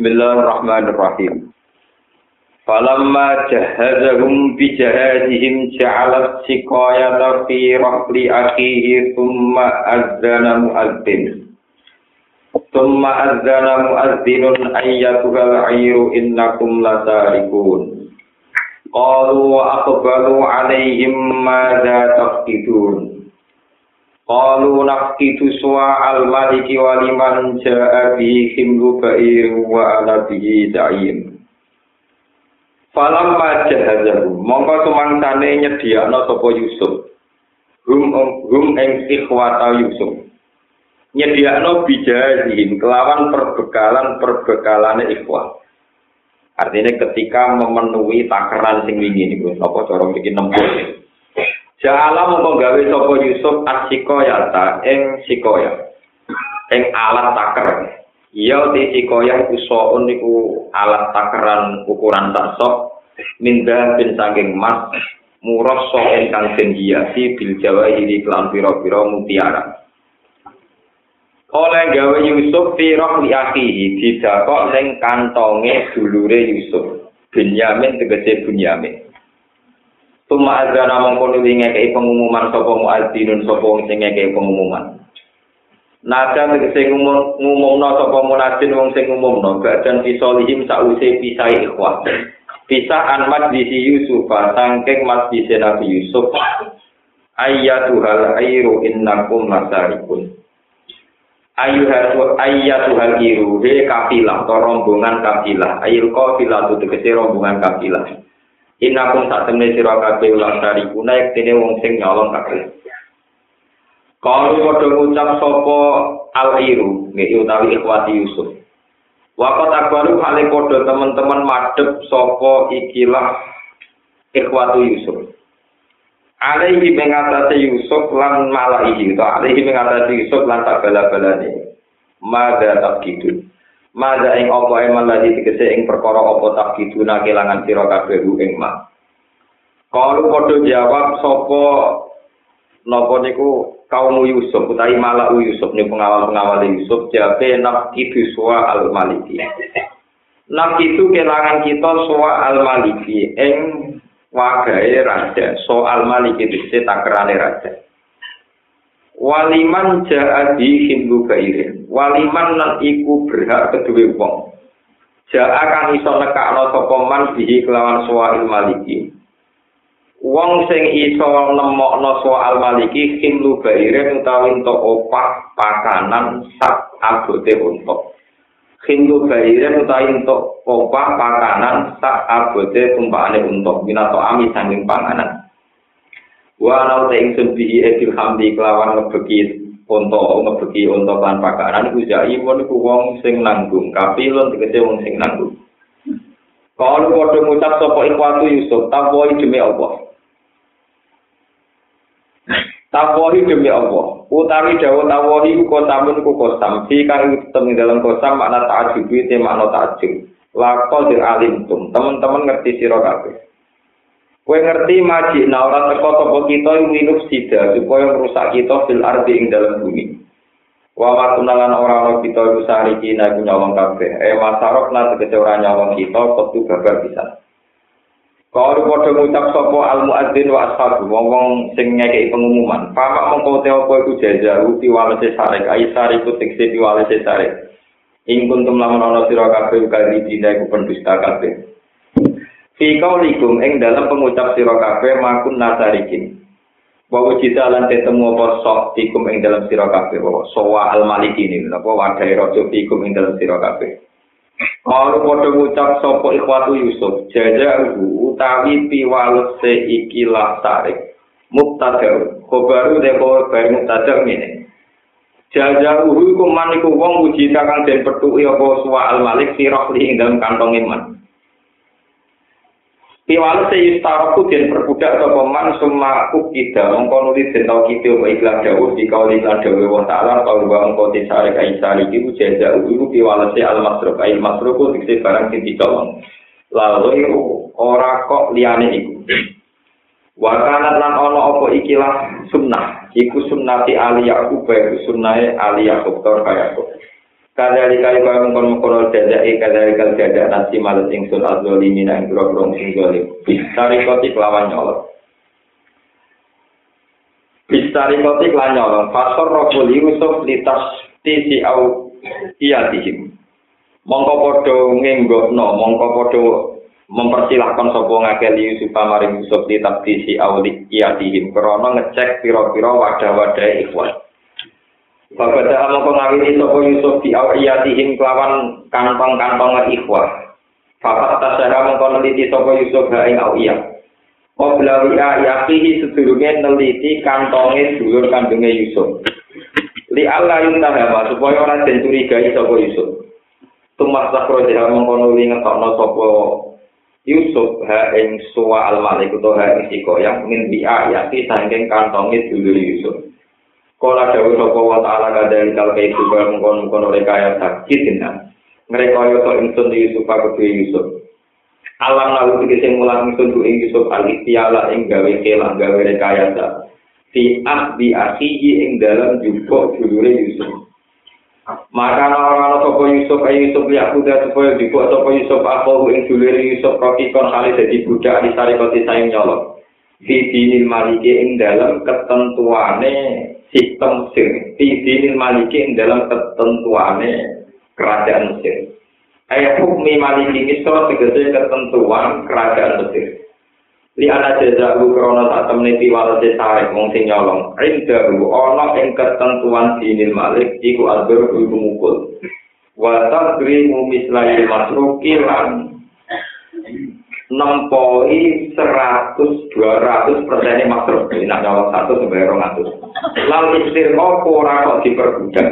Bismillahirrahmanirrahim. Falamma jahazahum bi jahazihim ja'alat siqayata fi rahli akhihi thumma azzana mu'adzin. Thumma azzana mu'adzinun ayyatuhal ayru innakum lasarikun. Qalu wa aqbalu alaihim madza tafqidun. Qalu nafkitu suwa al-maliki wa liman ja'a bihi himlu ba'ir wa ala bihi da'im. Falam jahazahu, mongko sumangsane nyediakno sapa Yusuf. Hum hum ing ikhwata Yusuf. Nyediakno bijazihim kelawan perbekalan-perbekalane ikhwah. Artinya ketika memenuhi takaran sing wingi niku, apa cara bikin nempur. Ja'ala mongko gawe sapa Yusuf asikoya ta ing sikoya. Ing alat taker. Iya di sikoya iku soun niku alat takeran ukuran tak sok minda bin saking mas murah sok ingkang den hiasi bil jawa ini kelam piro-piro mutiara. Oleh gawe Yusuf firah li akhihi didakok ning kantonge dulure Yusuf. Benyamin tegese Benyamin. Tuma azana mongko nuli ngekei pengumuman sapa muadzinun sapa wong sing ngekei pengumuman. Nada tegese ngumumno sapa munadzin wong sing ngumumno badan fisolihim sause pisai ikhwah. Pisah an majlisi Yusuf sangking majlisi Nabi Yusuf. Ayyatuhal airu innakum lasarikun. Ayyuhal ayyatuhal iru he kafilah atau rombongan kafilah. Ayil kafilah itu tegese rombongan kafilah. Innakum sak temne sira kabeh ulang dari kuna yektene wong sing nyolong kabeh. Kalau padha ngucap sapa al-iru, nggih utawi ikhwati Yusuf. Wakat akbaru hale padha teman-teman madhep sapa ikilah ikhwatu Yusuf. Alaihi mengatasi Yusuf lan malaihi, to alaihi mengatasi Yusuf lan tak bala-balane. Mada tak gitu. Mada ing apa eman lagi tegese ing perkara apa tak kiduna kelangan sira kabeh ing ma. Kalu padha jawab sapa napa niku kaum Yusuf utawi malah Yusuf niku pengawal-pengawal Yusuf jabe nak kitu suwa al maliki. Nak itu kelangan kita suwa al maliki ing wagae raja soal maliki dise takrane raja. Waliman ja'adi hindu gairin. Waliman lan iku berhak kedua wong. Ja'a kan iso nekakno sapa man bihi kelawan soal maliki. Wong sing iso nemokno soal maliki hindu gairin utawi entuk opah pakanan sak abote untuk. Hindu gairin utawi entuk opah pakanan sak abote tumpakane untuk. Minato ami sanging panganan. Wa nau te ingsun bihi edil hamdi kelawan ngebeki unta ngebeki unta lan pakaran iku jai pun iku wong sing nanggung kapilon tegese wong sing nanggung. Kalau padha ngucap sapa ikwatu Yusuf takwoi demi Allah. Takwoi demi Allah. Utawi dawuh takwoi iku kosamun iku kosam. Fi kang temi dalam kosam makna ta'ajub te makna ta'ajub lakon alim tum teman-teman ngerti sira kabeh Kue ngerti maji nah orang teko toko kita yang sida supaya merusak kita fil ardi ing dalam bumi. Wa matunalan orang orang kita itu sehari kina itu nyawang kafe. Eh masarok na tegese orang nyawang kita kotu gagal bisa. Kalau podo ngucap sopo al muadzin wa ashabu ngomong sing ngekei pengumuman. Pamak mengkau teo apa iku jajaru tiwalese sarek ai sariku tekse tiwalese sarek. Ing kuntum lamun ana sira kabeh kali dina iku pendusta kabeh. Fi kaulikum ing dalam pengucap sira kabeh makun nasarikin. Bahwa kita lan ketemu apa sok fikum ing dalam sira kabeh bahwa sowa al maliki ini apa wadai rojo fikum ing dalam sira kabeh. Kalau padha ngucap sapa ikhwatu Yusuf, jaja utawi piwalese ikilah tarik. Mubtada, khobaru de khobar mubtada ngene. Jaja uhu iku man iku wong uji kang den petuki apa suwa al malik sirah ing dalam kantong iman. Piwal se yustaroku den perbudak sapa man summa ukida mongko nuli den tau kite apa iklan dawuh di kauli lan dawuh wa ta'ala kau wa mongko disare kai sari iki jaza ulu piwal se al masruk. Ai masruk dikse barang sing ditolong lalu ora kok liyane iku. Wa kanat lan ana apa ikilah sunnah. Iku sunnati ali yakub iku sunnahe ali yakub tor kaya Kadali kali kau mengkon mengkon jajai kadali kali jajak nasi malas ingsun azolimi na ingkro krong sing zolim. Bistari koti kelawan nyolong. Bistari koti kelawan nyolong. Fasor rokul Yusuf litas tisi au iya. Mongko podo ngenggokno, mongko podo mempersilahkan sapa ngakeh Yusuf maring Yusuf litas tisi au iya tihim. Krono ngecek piro-piro wadah-wadah ikhwan. Bapak dah mau ngawini sopo Yusuf di awiyatihim kelawan kantong-kantong ikhwah. Bapak tasara mau neliti sopo Yusuf ha ing awiyah. Obla wiya yakihi sedurunge neliti kantongnya dulur kandungnya Yusuf. Li Allah yuntahama supaya orang den curigai sopo Yusuf. Tumas sakro jaha mengkono li ngetokno sopo Yusuf ha ing suwa al-malik utawa ha ing sikoyang min bi'a yaki sangking kantongnya dulur Yusuf. Kala dawuh sapa wa ta'ala kadang kal kai juga mengkon-mengkon oleh kaya sakit dina. Mereka yo to di Yusuf aku Yusuf. Alam lalu iki mulang ingsun ku Yusuf al-istiala ing gawe kelang gawe rekayasa. Fi ahdi akhihi ing dalam jupo dulure Yusuf. Maka orang-orang sopo Yusuf ayo Yusuf liak kuda supaya dibuat sopo Yusuf aku ing dulure Yusuf roki kon kali jadi budak di sari koti sayang nyolok. Fi dinil maliki ing dalam ketentuane sistem Mesir. Tidinil maliki dalam ketentuannya kerajaan Mesir. Ayat hukmi maliki misro segede ketentuan kerajaan Mesir. Li ana jazaku krana tak temne piwalase sarek wong sing nyolong. Indahu ana ing ketentuan dinil malik iku albur iku mukul. Wa tadrimu mislai masruki lan nempoi 100 200 persen ini mas terus ini nak nyawa satu sampai orang atas lalu istirahat aku kok diperbudak?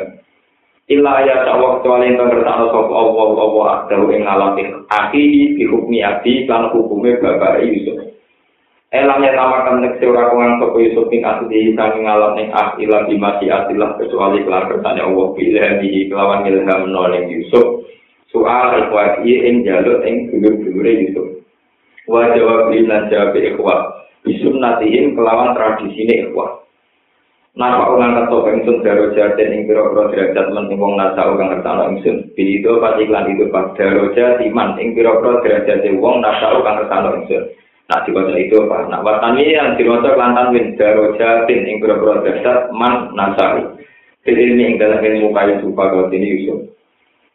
Ilah ya tak waktu alih itu bertanya Allah Allah adalu yang ngalamin aki dihukumi abdi dan hukumnya bapak Yusuf. Elang yang namakan neksi orang kongan sopoh Yusuf ini kasih dihisangi ngalam ini ah ilah dimasi asilah kecuali kelar bertanya Allah pilih yang dihikilawan ilham noling Yusuf. Soal ikhwati yang jalur ing dulu-dulu Yusuf. Wa jawab lan jawab ikhwah bisunatihim kelawan tradisi ini ikhwah Napa orang ketok ingsun daro jaten ing pira-pira derajat men wong nasa kang ngertano ingsun. Bido pati lan itu pas daro man ing pira-pira derajat wong nasa kang ngertano. Nah diwaca itu apa? Nah watani yang diwaca lantan win daro jatin ing pira-pira derajat man nasa. Ini ing dalam ilmu kayu supa kau ini Yusuf.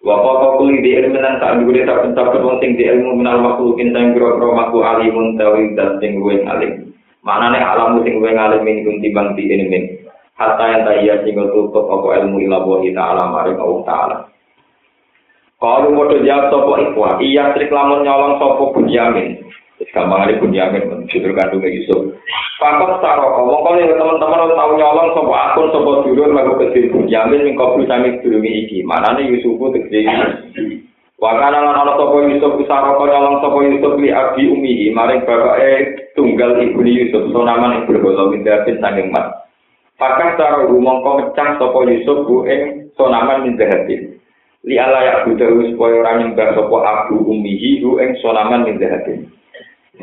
Wa qala kulli di ilmu nang sak dhuwure sak pencap wong sing di ilmu minal makhlukin sing kira-kira makhluk alimun tawi dan sing luwih alim. Maknane alam sing luwih alim min kun timbang di ilmu. Hatta yang tayya sing tutup apa ilmu ila wa ta'ala maring Allah ta'ala. Kalau mau jawab sopo ikhwah, iya trik lamun nyolong sopo bunyamin. Gampang ada bunyamin, judul kandungnya Yusuf. Pakot taro, kalau teman-teman tahu nyolong sopo akun sopo dulur lagu kecil bunyamin mingkau sami dulungi iki. Mana nih Yusufku tegede Wakana lan ana sapa Yusuf kusara kaya nyolong sapa Yusuf li abi umihi maring bapake tunggal ibu Yusuf sonaman ing berhala mindatin sanging mat. Pakas cara rumangka mecah sapa Yusuf bu ing sonaman mindatin. Li ala ya budahu supaya ora nyembah sapa abu umihi bu ing sonaman mindatin.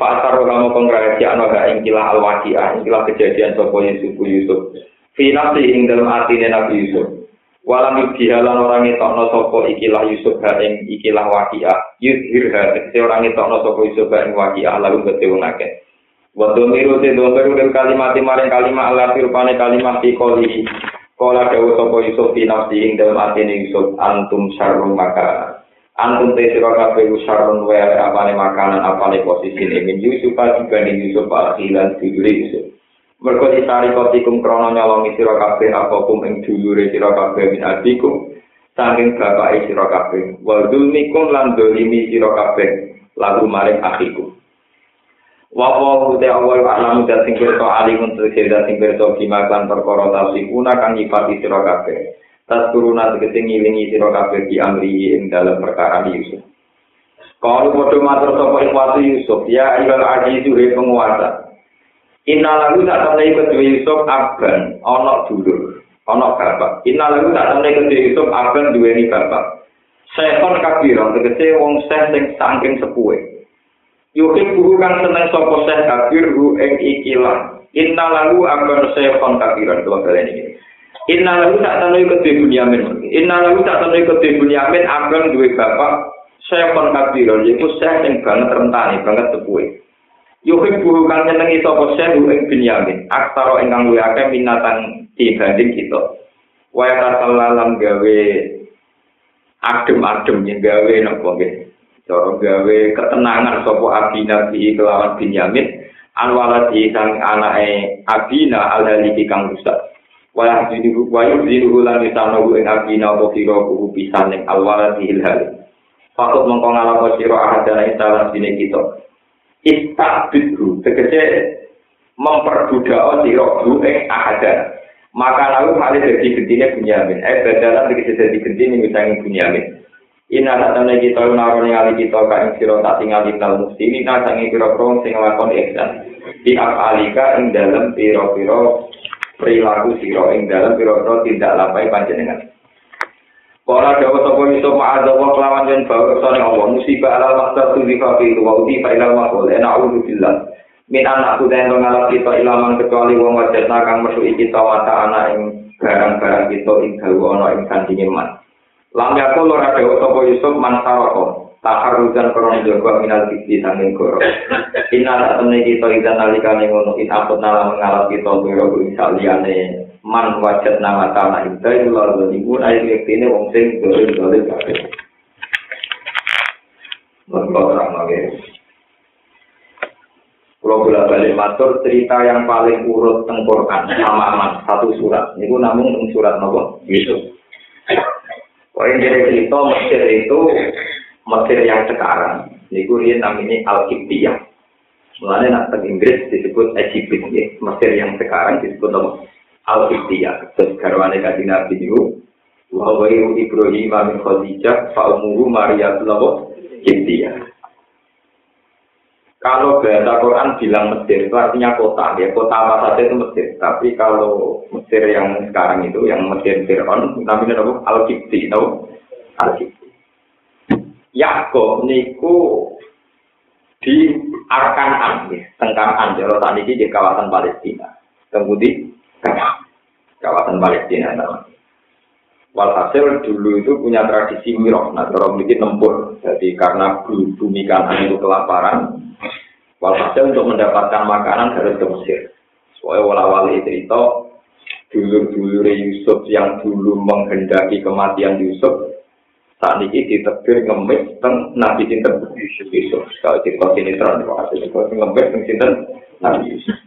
Pasar kamu pengrahasia ana ing kilah al-waqiah ing kilah kejadian sapa Yusuf Yusuf. Fi nafsi ing dalam atine Nabi Yusuf. Walam yudhihalan orang ngetokno sopo ikilah Yusuf ha ing ikilah wakiah. Yudhir ha tekse orang ngetokno sopo Yusuf ha ing wakiah lalu kete wong akeh. Waduh miru te domiru dan kalimat maring kalimat Allah firpane kalimat di koli. Kola dawu sopo Yusuf di nafsi ing dalam atine Yusuf antum syarrum maka. Antum te sira kabeh syarrun wa apane makanan apane posisi min Yusuf dibanding Yusuf al-khilan Yusuf. Mergo ditari kotikum krono nyolongi sira kabeh apa kum ing dulure sira kabeh min adikum saking bapake sira kabeh. Wa dzulmikum lan dolimi sira kabeh lalu maring akhiku wa wa te awal alam dan sing kerto ali untuk sira sing kerto kima kan perkara tasifuna kang nyifati sira kabeh tas turuna tegese ngilingi sira kabeh di amri ing dalam perkara Yusuf Kalau bodoh matur sapa ikhwati Yusuf, ya ayyuhal azizu penguasa, Inna lagu tak nih kedua Yusuf aban, onok dulur, onok bapak. Inna lagu tak nih kedua Yusuf aban dua ini bapak. Sehon kabiran, tegese wong seh sing saking sepuhe. Yukin buku kang seneng sopo seh kabir hu ing ikilah. Inna lagu aban sehon kabiran, dua kali ini. Inna lahu tak tanui kedua bunyamin. Inna lahu tak tanui kedua bunyamin abang dua bapak saya kon kabiron, yaitu saya yang banget rentani, banget tepuhe. Yuhib buhu kang nyenengi sapa saya ing bunyamin. Aktaro ingkang luwih akeh minatan dibanding kita. Waya katallalam gawe adem-adem yang gawe napa nggih. Cara gawe ketenangan sapa abina bi kelawan Binyamin anwala di sang anake abina alhaliki kang rusak. Waya dinuhu waya dinuhu lan disano ing abina apa sira kuhu pisan ing alwala di ilhal. Fakut mengko ngalapa sira ahadana instalan dine kita. Istabidhu tegese memperbudak sira ing ahadana. Maka lalu hal jadi gentine Bunyamin. Eh badalan tegese jadi gentine misangi Bunyamin. Ina satana kita naroni ali kita ka ing sira tak tinggal di dalam musti ini sangi pira-pira sing lakon ihsan. Di alika ing dalam pira-pira perilaku sira ing dalam pira-pira tindak panjenengan. Kala dawa sapa iso ma'adza wa kelawan yen bawa kersane Allah? Musibah ala maksa tu di kafi wa uti fa ilal maqul ana a'udzu min anak aku dan ngalap kita ilaman kecuali wong wajah kang mesu kita mata anak ing barang-barang kita ing dawa ana ing kandinge man. Lam yakul ora dawa sapa Yusuf man saroko taharujan krono jaga minal fitri sanging goro inna tak temne kita idan nalikane ngono in apot nala mengalap kita goro ing saliyane man wajat nama tanah itu itu lalu ibu air ini wong sing dolim dolim kabeh Mereka terang lagi. Kalau bolak balik matur cerita yang paling urut tengkorkan sama aman satu surat. Ini namun surat nopo Yusuf. Poin dari cerita Mesir itu Mesir yang sekarang. Ini gue namanya Al-Qibtiyah. Mulanya nak Inggris disebut Egypt, ya. Mesir yang sekarang disebut nopo al-Iqtiyah. Terus garwane kaji Nabi itu, wa Ibrahim min Khadijah, fa umuru Maria Tulawo Iqtiyah. Kalau bahasa Quran bilang Mesir itu artinya kota, ya kota apa saja itu Mesir. Tapi kalau Mesir yang sekarang itu, yang Mesir Fir'aun, namanya apa? Al-Qibti, tahu? Al-Qibti. Yakob niku di Arkanan, ya, Tengkanan, Jawa Tani di kawasan Palestina. Kemudian kawasan Palestina namanya. Walhasil dulu itu punya tradisi mirok, nah kalau memiliki tempur. Jadi karena bumi kanan itu kelaparan, walhasil untuk mendapatkan makanan harus ke Mesir. Soalnya wala-wali cerita, dulur-dulur Yusuf yang dulu menghendaki kematian Yusuf, saat ini ditebir ngemis teng Nabi Sinten Yusuf. Kalau cerita terang, ngemis teng Nabi Yusuf.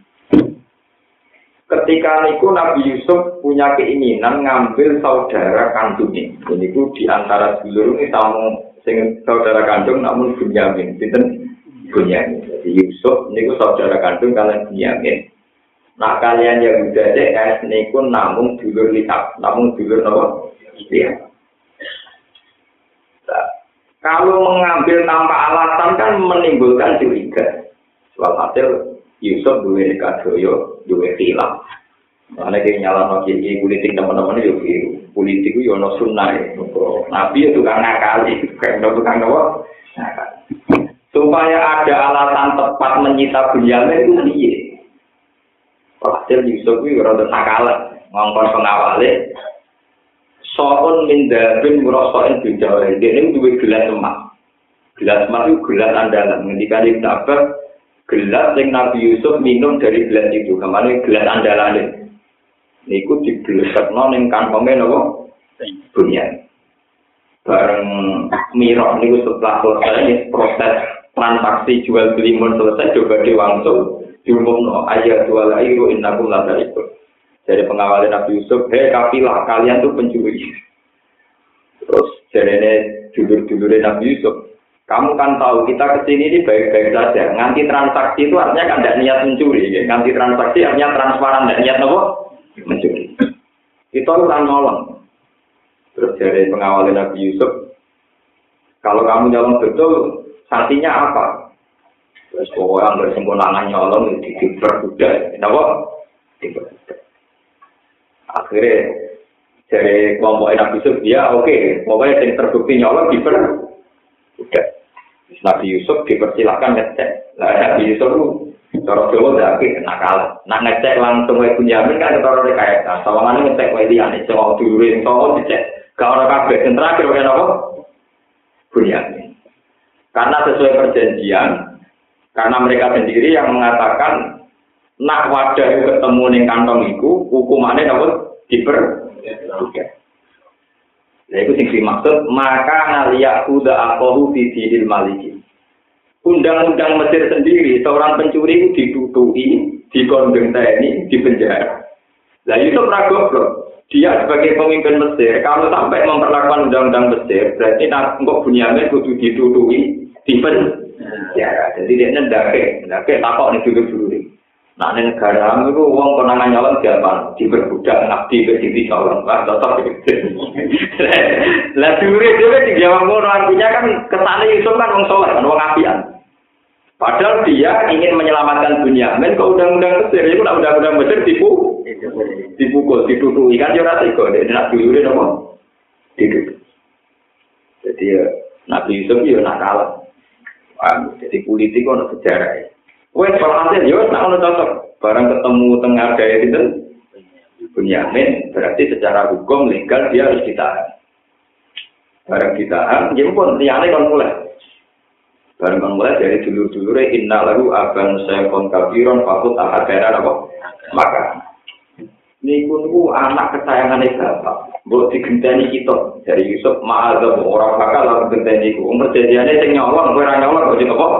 Ketika niku Nabi Yusuf punya keinginan ngambil saudara kandungnya. Ini ku di antara dulur ini tamu sing saudara kandung namun Bunyamin. Sinten Bunyamin. Jadi Yusuf niku saudara kandung kalian Bunyamin. Nah kalian yang udah DS niku namun dulur lihat, namun dulur nopo. Iya. Kalau mengambil tanpa alasan kan menimbulkan curiga. Soal hasil Yusuf duwe kadoyo, duwe hilang. Mana kayak nyala no kiai politik teman-teman itu biru. Politik itu yono sunnah Nabi itu kan ngakali, kayak udah tukang nawa. Supaya ada alasan tepat menyita Bunyamin itu piye? Hasil Yusuf itu rada sakalan, ngongkon pengawalnya. Soon min dabin murosoin bijawai. Dia ini duwe gelas emas. Gelas emas itu gelas andalan. Ketika di Abbas, gelas yang Nabi Yusuf minum dari gelas itu kemana gelas andalan niku diblesakno ning kantonge napa bunyan bareng mirok niku setelah selesai proses transaksi jual beli selesai coba diwangsung diumumno ayat jual airu innakum la itu dari pengawal Nabi Yusuf hei kafilah kalian tuh pencuri terus jadi dulur-dulur Nabi Yusuf kamu kan tahu kita ke sini ini baik-baik saja. Nganti transaksi itu artinya kan tidak niat mencuri. Ya. Nganti transaksi artinya transparan, tidak niat apa? Mencuri. Kita orang nolong. Terus dari pengawal Nabi Yusuf, kalau kamu nyolong betul, sanksinya apa? Terus pokoknya bersempurna nyolong di diper udah, kenapa? Akhirnya dari kelompok Nabi Yusuf, ya oke, okay. pokoknya yang terbukti nyolong diper udah. Nabi Yusuf dipersilakan ngecek. Nah, Nabi Yusuf itu cara Jawa ndake nakal. Nak ngecek langsung wae Bunyamin kan ketara rekayasa. Sawangane ngecek wae liyane cewek dulure sing sono dicek. Gak ora kabeh sing terakhir wae napa? Bunyamin. Karena sesuai perjanjian, karena mereka sendiri yang mengatakan nak wadah ketemu ning kantong iku hukumannya dapat diper Nah, itu sing dimaksud maka ngaliak kuda akohu di dihil maliki. Undang-undang Mesir sendiri, seorang pencuri itu ditutui, dikondeng TNI, di penjara. Nah itu goblok. Dia sebagai pemimpin Mesir, kalau sampai memperlakukan undang-undang Mesir, berarti kok Bunyamin kudu ditutui, di penjara. Jadi dia ndake, ndake takok nih dulu-dulu. Nah, ini negara itu uang konangan nyolong siapa? Diperbudak, ngabdi, berdiri nyolong. Wah, tetap Lah, dure dia di Jawa Ngono artinya kan kesannya Yusuf kan wong soleh, kan wong apian. Padahal dia ingin menyelamatkan dunia. Men ke undang-undang Mesir, itu undang-undang Mesir tipu, dipukul, ditutui kan ya kok. Dia nak dulu dia nopo, ditutup. Jadi ya, Nabi Yusuf ya nakal. Jadi politik kok sejarah ya. Wes walhasil yo nak ono cocok. Barang ketemu tengah daya itu Bunyamin berarti secara hukum legal dia harus ditahan. Barang ditahan, ya pun liane kan mulai. Barang kan mulai dari dulur-dulure inna lalu aban sayfon kabiron fakut ahadana apa? Maka niku niku anak kesayangan bapak. Mbok digenteni kita dari Yusuf ma'adzab orang bakal lalu genteni ku. Umur jadiane sing nyolong kowe ora nyolong kok apa?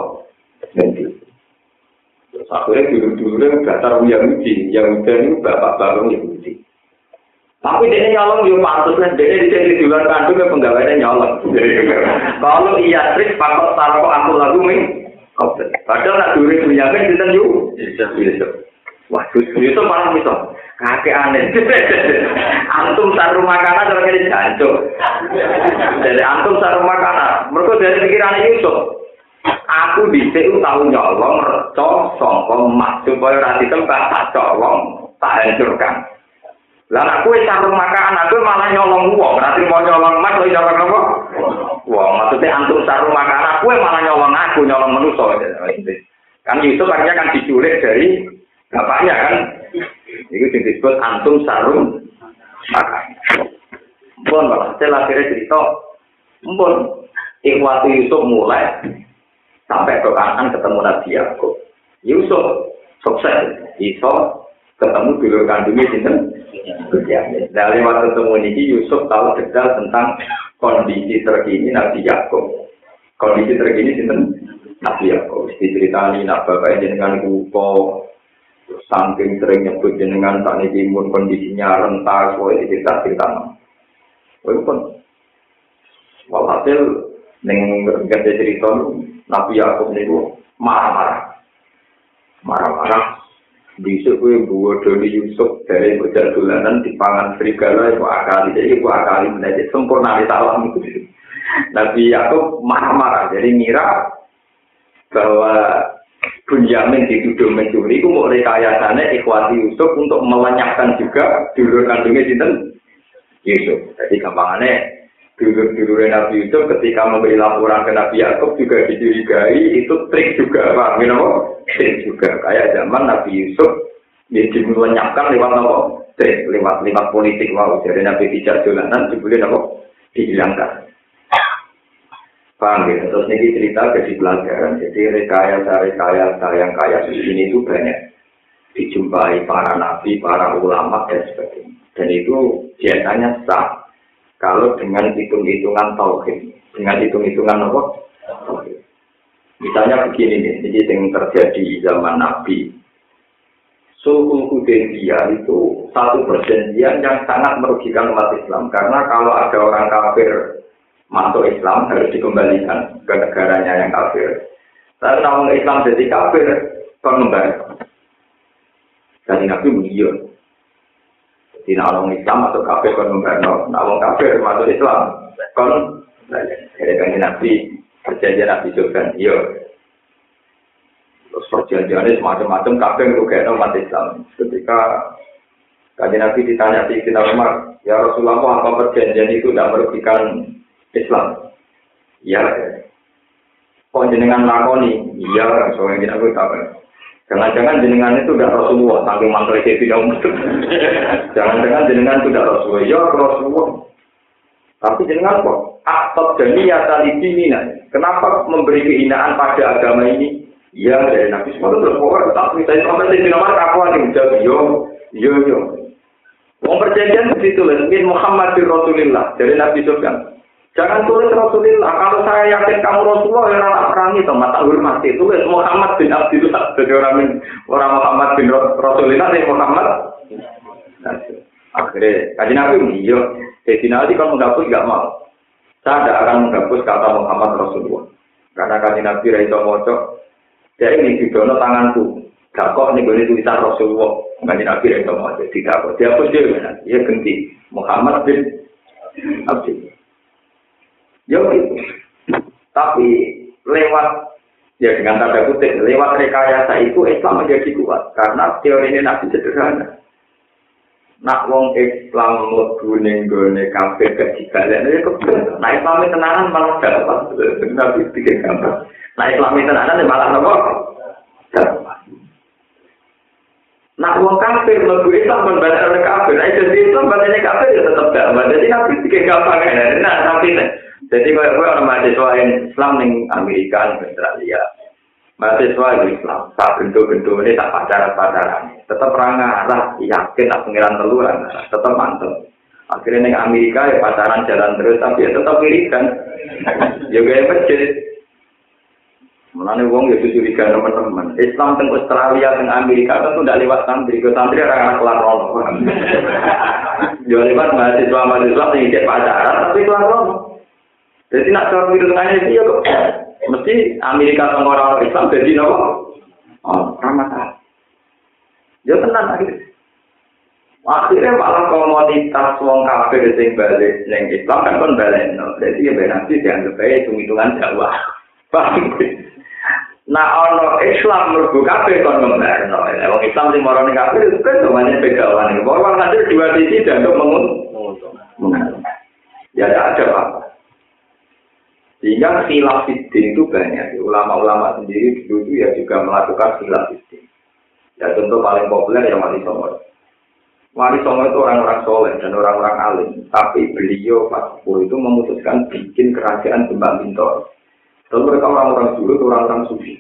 Terus akhirnya dulu-dulu datar Yahudi, Yahudi itu bapak-bapak Yahudi. Tapi dia nyolong juga pantas dia di sini luar kandung yang penggawainya nyolong. Kalau iya trik, pakot taruh aku lagu nih. Padahal nak duri punya kan kita yuk. Wah, itu malah bisa. Kakek aneh. antum saru makanan cara kiri jancuk. Jadi antum saru makanan. Mereka dari pikiran Yusuf. Aku dhisik tahu nyolong reca sangka emas supaya ora ditembak tak colong, tak hancurkan. Lah aku wis sarung makan, aku malah nyolong wong, berarti mau nyolong emas kok nyolong apa? Wong, maksudnya antum sarung makan, aku malah nyolong aku, nyolong manusia. Kan itu akhirnya kan diculik dari bapaknya kan. Itu disebut antum sarung makan. Mpun malah, saya akhirnya cerita, mpun, Ikhwati Yusuf mulai sampai ke kanan ketemu Nabi Yakub. Yusuf sukses, iso ketemu dulu kandungnya sinten. Nah lewat ketemu ini Yusuf tahu detail tentang kondisi terkini Nabi Yakub. Kondisi terkini sinten Nabi Yakub. Diceritani nak bapak dengan kupo, saking sering nyebut jenengan tak niki mun kondisinya rentas, woi cerita cerita. Woi pun, walhasil neng gede cerita Nabi Yakub niku marah-marah. Marah-marah. Bisa kue buat dari Yusuf dari bocah dolanan di pangan serigala itu akali jadi itu akali menjadi sempurna di salam itu. Nabi Yakub marah-marah jadi ngira bahwa Bunyamin dituduh mencuri, itu mau rekayasanya ikhwati Yusuf untuk melenyapkan juga dulur kandungnya sinten Yusuf. Jadi gampangannya dulur-dulur Nabi Yusuf ketika memberi laporan ke Nabi Yakub juga dicurigai itu trik juga pak you trik juga. Kayak zaman Nabi Yusuf dia dilenyapkan lewat apa trik lewat lewat politik wow jadi Nabi tidak jalanan dibeli apa dihilangkan. Paham ya? Terus ini cerita jadi pelajaran jadi rekayasa rekayasa yang kayak ini itu banyak. Dijumpai para nabi para ulama dan sebagainya. Dan itu biasanya sah kalau dengan hitung-hitungan tauhid, dengan hitung-hitungan apa? Misalnya begini nih, ini yang terjadi zaman Nabi. Suhu Hudaybiyah itu satu perjanjian yang sangat merugikan umat Islam. Karena kalau ada orang kafir masuk Islam harus dikembalikan ke negaranya yang kafir. Tapi namun Islam jadi kafir, membayar. Jadi Nabi mengiyon. Di orang Islam atau kafir kon membarno, nah orang kafir masuk Islam kon dari kanji Nabi perjanjian Nabi Sufyan, iya. Terus perjanjiannya semacam-macam kafir kayak umat Islam. Ketika kanji Nabi ditanya di kita Umar, ya Rasulullah apa perjanjian itu tidak merugikan Islam? Iya. Kok jenengan lakoni? Iya, soalnya kita tahu. Jangan-jangan jenengan itu tidak Rasulullah, saking mantel itu tidak Jangan-jangan jenengan itu tidak Rasulullah, ya Rasulullah. Tapi jenengan kok aktor dan niat Kenapa memberi kehinaan pada agama ini? Ya dari Nabi Muhammad terus pokoknya tapi saya sampai di nomor aku nih jawab yo yo yo. Wong perjanjian begitu lah, Muhammad Rasulullah dari Nabi Sufyan. Jangan tulis Rasulullah. Kalau saya yakin kamu Rasulullah, ya orang perangi itu mata hormat itu. Tulis Muhammad bin Abdullah. Jadi orang orang Muhammad bin Rasulullah, ini Muhammad. Akhirnya, kaji Nabi iya. Jadi nanti kalau menghapus nggak mau. Saya tidak akan menghapus kata Muhammad Rasulullah. Karena kaji Nabi Raito Mojo, jadi ini di dono tanganku. Gak kok ini boleh tulisan Rasulullah. Kaji Nabi Raito Mojo. Tidak kok. Dia pun dia, dia ganti. Muhammad bin Abdullah. Gitu. Tapi lewat ya dengan tanda kutip lewat rekayasa itu Islam menjadi kuat karena teori ini nabi sederhana. Nak wong Islam mlebu ning gone kafir kejibalen ya kebel. Nah Islam tenanan malah dapat nabi bikin gambar. Nah Islam tenanan malah nopo? Nak wong kafir mlebu Islam men balik kafir. Nah jadi Islam balik kafir ya tetap dapat. Jadi nabi bikin gambar nah tapi Jadi kalau gue orang mahasiswa Islam ning Amerika, ning Australia, mahasiswa Islam, tak bentuk-bentuk ini tak pacaran-pacaran, tetap rangarah, yakin tak pengiran teluran, tetap mantep. Akhirnya ning Amerika ya pacaran jalan terus, tapi ya tetap wiridan. Juga ya masjid. Mulane wong ya curiga teman-teman. Islam teng Australia teng Amerika tuh tidak lewat santri, ke santri orang anak kelar rono. Yo lewat mahasiswa mahasiswa yang pacaran tapi kelar. Jadi nak cara tengahnya itu ya kok mesti Amerika sama orang Islam jadi nopo. Oh, ramah Ya tenang akhirnya. Akhirnya malah komoditas wong kafir sing balik neng Islam kan kon balik no. Jadi ya nanti dianggap aja hitung-hitungan Jawa. Paham? Nah, ono Islam merbu kafir kon ngembar no. Wong Islam sing marane kafir itu kan semuanya pegawan. Bahwa nanti dua sisi dianggap mengun. Ya ada apa? Sehingga khilaf itu banyak. Ulama-ulama sendiri dulu ya juga melakukan khilaf Ya contoh paling populer yang Wali Songo. Wali Songo itu orang-orang soleh dan orang-orang alim. Tapi beliau pas itu memutuskan bikin kerajaan Demak Bintor. Lalu mereka orang-orang dulu itu orang-orang sufi.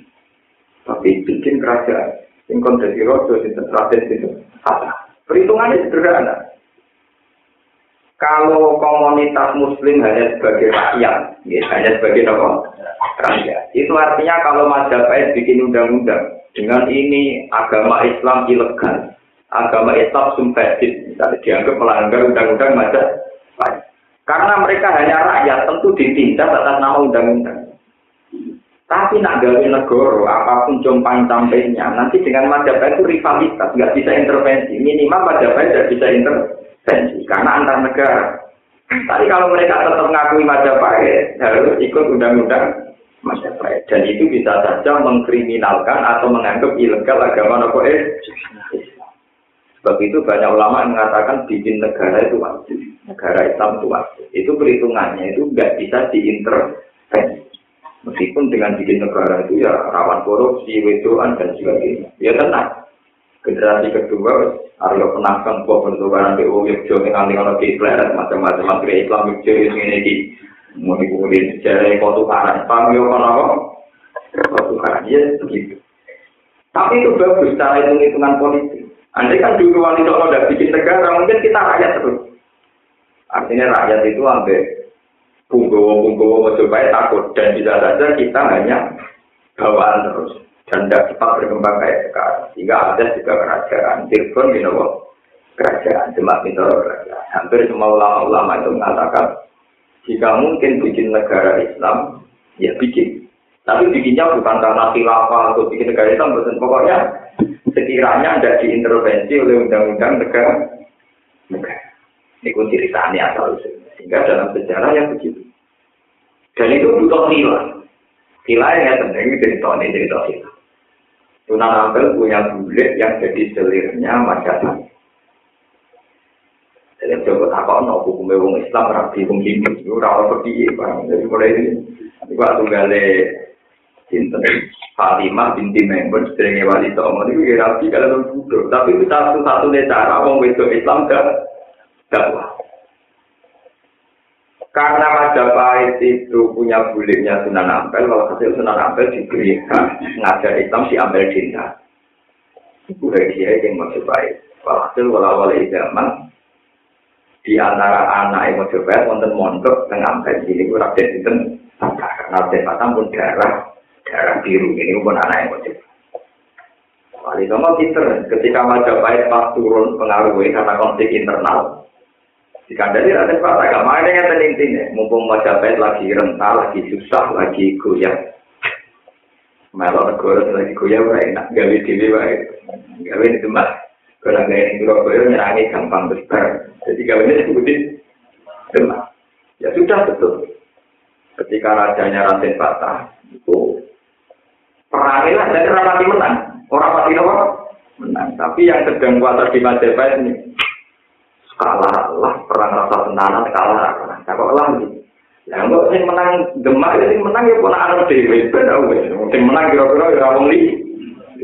Tapi bikin kerajaan. Yang kondisi rojo, yang itu. Perhitungannya sederhana kalau komunitas muslim hanya sebagai rakyat, ya, hanya sebagai apa? rakyat, itu artinya kalau Majapahit bikin undang-undang dengan ini agama Islam ilegal, agama Islam sumpahit, misalnya dianggap melanggar undang-undang Majapahit. Karena mereka hanya rakyat, tentu ditindak atas nama undang-undang. Tapi nak gawe negoro, apa pun jompang sampainya, nanti dengan Majapahit itu rivalitas, nggak bisa intervensi. Minimal Majapahit tidak bisa intervensi tensi karena antar negara. Tapi kalau mereka tetap mengakui Majapahit harus ikut undang-undang Majapahit dan itu bisa saja mengkriminalkan atau menganggap ilegal agama nopo eh. Sebab itu banyak ulama yang mengatakan bikin negara itu wajib, negara Islam itu wajib. Itu perhitungannya itu nggak bisa diintervensi. Meskipun dengan bikin negara itu ya rawan korupsi, wedoan dan sebagainya. Ya tenang generasi kedua Aryo penangkan buah bentukan BU Yogyo yang nanti kalau di pleret macam-macam. Menteri Islam Yogyo yang ini di mau kemudian sejarah kota karan paham ya kan apa? Kota karan ya begitu. Tapi itu bagus cara hitung hitungan politik. Andai kan dulu wali songo udah bikin negara mungkin kita rakyat terus. Artinya rakyat itu ambil punggowo punggowo mau coba takut. Dan bisa saja kita hanya bawaan terus dan tidak cepat berkembang kayak sekarang. Sehingga ada juga kerajaan, Tirgon you know, kerajaan, Demak Mintoro kerajaan. Hampir semua ulama-ulama itu mengatakan, jika mungkin bikin negara Islam, ya bikin. Tapi bikinnya bukan karena khilafah atau bikin negara Islam, betul. pokoknya sekiranya tidak diintervensi oleh undang-undang negara. negara. Ini ceritanya asal Sehingga dalam sejarah yang begitu. Dan itu butuh nilai. Nilai yang penting cerita ini cerita kita. Sunan Ampel punya bulet yang jadi selirnya masyarakat. Jadi coba tak kau hukumnya wong Islam rapi wong Hindu itu rawat seperti bang. Jadi mulai ini, nanti waktu Sinten Fatimah binti Maimun sedherenge wali songo niku ya rapi kalau budo. Tapi itu satu-satunya cara wong wedok Islam gak dakwah. Karena Majapahit itu punya buliknya Sunan Ampel, kalau hasil Sunan Ampel diberi hak ngajar Islam si Ampel cinta. Itu dia yang Majapahit. Walhasil walau-walau zaman di antara anak yang Majapahit wonten mondok tengah Ampel ini, Raden Sinten karena Raden Batam pun darah darah biru ini pun anak yang wajib. Wali Songo pinter, ketika Majapahit pas turun pengaruhnya karena konflik internal. Jika dari ada Pak agak mana yang intinya, mumpung Majapahit lagi rental, lagi susah, lagi goyah. Melo negara lagi goyah, enak, gawe dewi gawe itu mas. Kalau nggak yang Surabaya nyerangi gampang besar, jadi gawe ini sebutin demam. Ya sudah betul. Ketika rajanya Raden Fatah itu Perangnya jadi mati menang. Orang apa? Menang. Tapi yang sedang kuasa di Majapahit ini kalah lah perang rasa tenanan kalah kalah. Kok lah gitu. Ya enggak sing menang Demak ya sing menang ya pola anak dhewe ben wis. Sing menang kira-kira ya wong.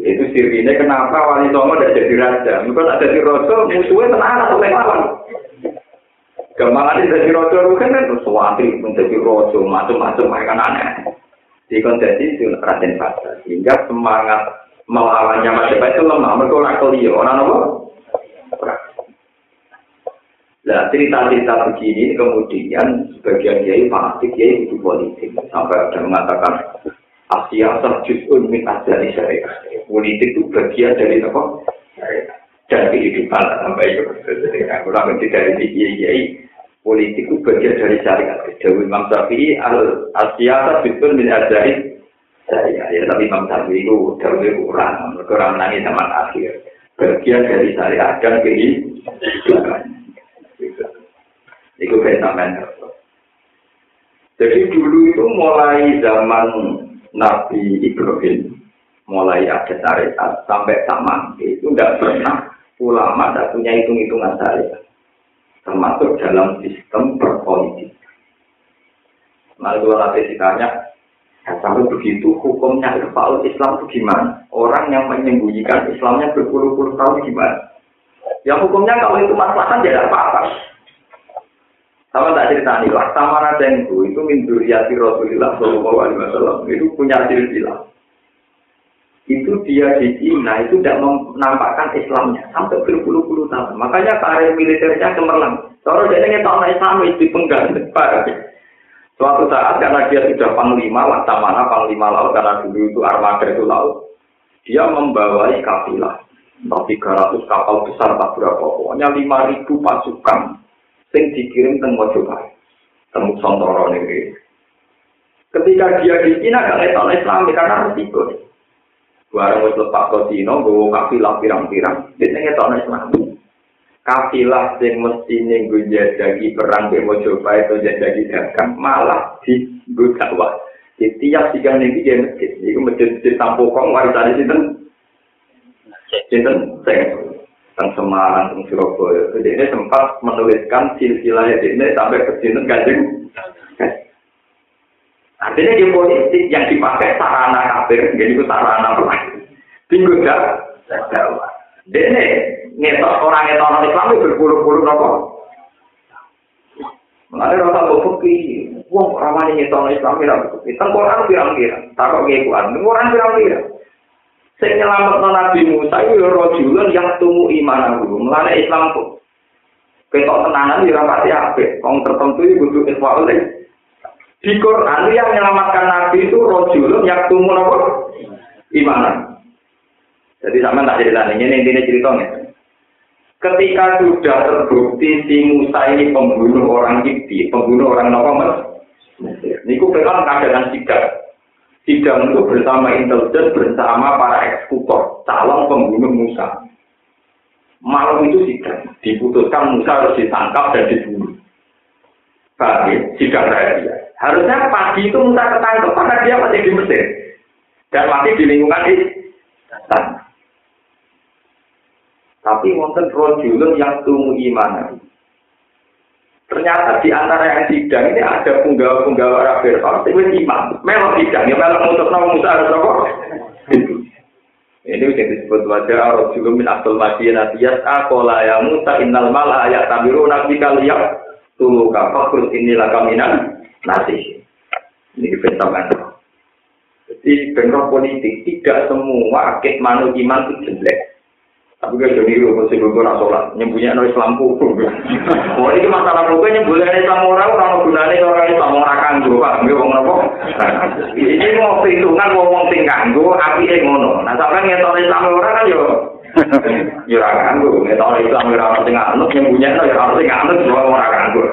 Itu sirine kenapa Wali Songo tidak jadi raja. Mungkin ada di raja musuhnya tenanan atau lawan. Gampangan ini jadi raja kan kan sesuatu menjadi raja macam-macam mereka aneh. dikondisi itu Raden Fasa sehingga semangat melawannya Majapahit itu lemah mereka orang kelio orang apa? Nah cerita-cerita begini kemudian sebagian kiai fanatik kiai itu politik sampai ada mengatakan Asia terjun min ajari syariah politik itu bagian dari apa? dan kehidupan sampai itu kurang lebih dari kiai politik itu bagian dari syariat. Dewi Imam Syafi'i al asyata bitun min ajari saya ya tapi Imam Syafi'i itu Dewi kurang, kurang nangis zaman akhir. Bagian dari syariat dan kehidupan. Itu fenomen. Jadi dulu itu mulai zaman Nabi Ibrahim, mulai ada syariat sampai sama itu tidak pernah ulama tidak punya hitung-hitungan syariat termasuk dalam sistem berpolitik. Nah, kalau nanti ditanya, ya, kalau begitu hukumnya Irfaul Islam itu gimana? Orang yang menyembunyikan Islamnya berpuluh-puluh tahun gimana? Ya hukumnya kalau itu masalah tidak apa-apa. Sama tak cerita nih, Laksamana Dengku itu min duriyati Rasulullah Shallallahu Alaihi Wasallam itu punya silsilah itu dia di Cina itu tidak menampakkan Islamnya sampai berpuluh-puluh tahun. Makanya karir militernya cemerlang. Kalau dia ingin tahu Islam itu pengganti Suatu saat karena dia sudah panglima, mana panglima laut karena dulu itu armada itu laut, dia membawai kafilah. Tiga ratus kapal besar tak berapa, pokoknya lima ribu pasukan yang dikirim ke Mojopahit, temu Sontoro ini. Ketika dia di Cina gak tahu Islam karena resiko. Barang wis lepas ke Cina, gue kafilah pirang-pirang, dia ngetok Islam. Kafilah sing mesti ning gue jadi perang ke coba itu jadi dagang, malah di gue dakwah. Di tiap tiga nih dia masjid, itu masjid di Tampokong warisan di sini. Sinten, saya tentang Semarang, tentang Surabaya. Jadi ini sempat menuliskan silsilahnya ini sampai ke sini gajeng. Artinya di politik yang dipakai sarana kafir, jadi itu sarana perang. Tinggal dah, dakwah. Dene ngetok orang ngetok orang Islam itu berpuluh-puluh nopo. Mengenai rasa bukti, wong ramai ngetok orang Islam tidak bukti. Tengkorak pirang-pirang, taruh ngekuan, tengkorak pirang-pirang. Sing nyelamat Nabi Musa itu rojulun yang tumu iman aku. Mengenai Islam kok. Ketok tenanan di rapati apik. Wong tertentu itu butuh ikhwal Di Quran yang menyelamatkan Nabi itu rojulun yang tumbuh apa? Imanan. Jadi sama tak cerita ini, intinya ceritanya. Ketika sudah terbukti si Musa ini pembunuh orang Kipti, pembunuh orang Nokomer, Niku memang keadaan sidang. Sidang itu bersama intelijen, bersama para eksekutor, calon pembunuh Musa. Malam itu sidang, diputuskan Musa harus ditangkap dan dibunuh. Bagi sidang rahasia. Harusnya pagi itu Musa ketangkep karena dia masih di Mesir dan masih di lingkungan istana. Tapi wonten rojulun yang tumu iman. Ternyata di antara yang sidang ini ada penggawa-penggawa Arab Fir'aun, itu imam. Memang sidang, ya memang untuk nama Musa harus apa? Ini yang disebut wajah Arab juga min asal madinah tiyas akola ya Musa innal mala ayat tabiru nabi kaliyak tulu kafakur inilah kaminan nasi. Ini pentamkan. Jadi bentrok politik tidak semua akid manu iman itu jelek. Tapi gak jadi lu mesti gue ora sholat, nyembunyi no Islam hukum. Oh ini masalah gue nyembunyi Islam orang orang gunanya orang Islam orang kanggo, pak. Gue ngomong apa? Ini mau perhitungan ngomong sing kanggo, api yang ngono. Nah sampai ngetok Islam orang kan yo. Yo ora kanggo, ngetok Islam orang sing anut nyembunyi no ya harus sing anut semua orang kanggo.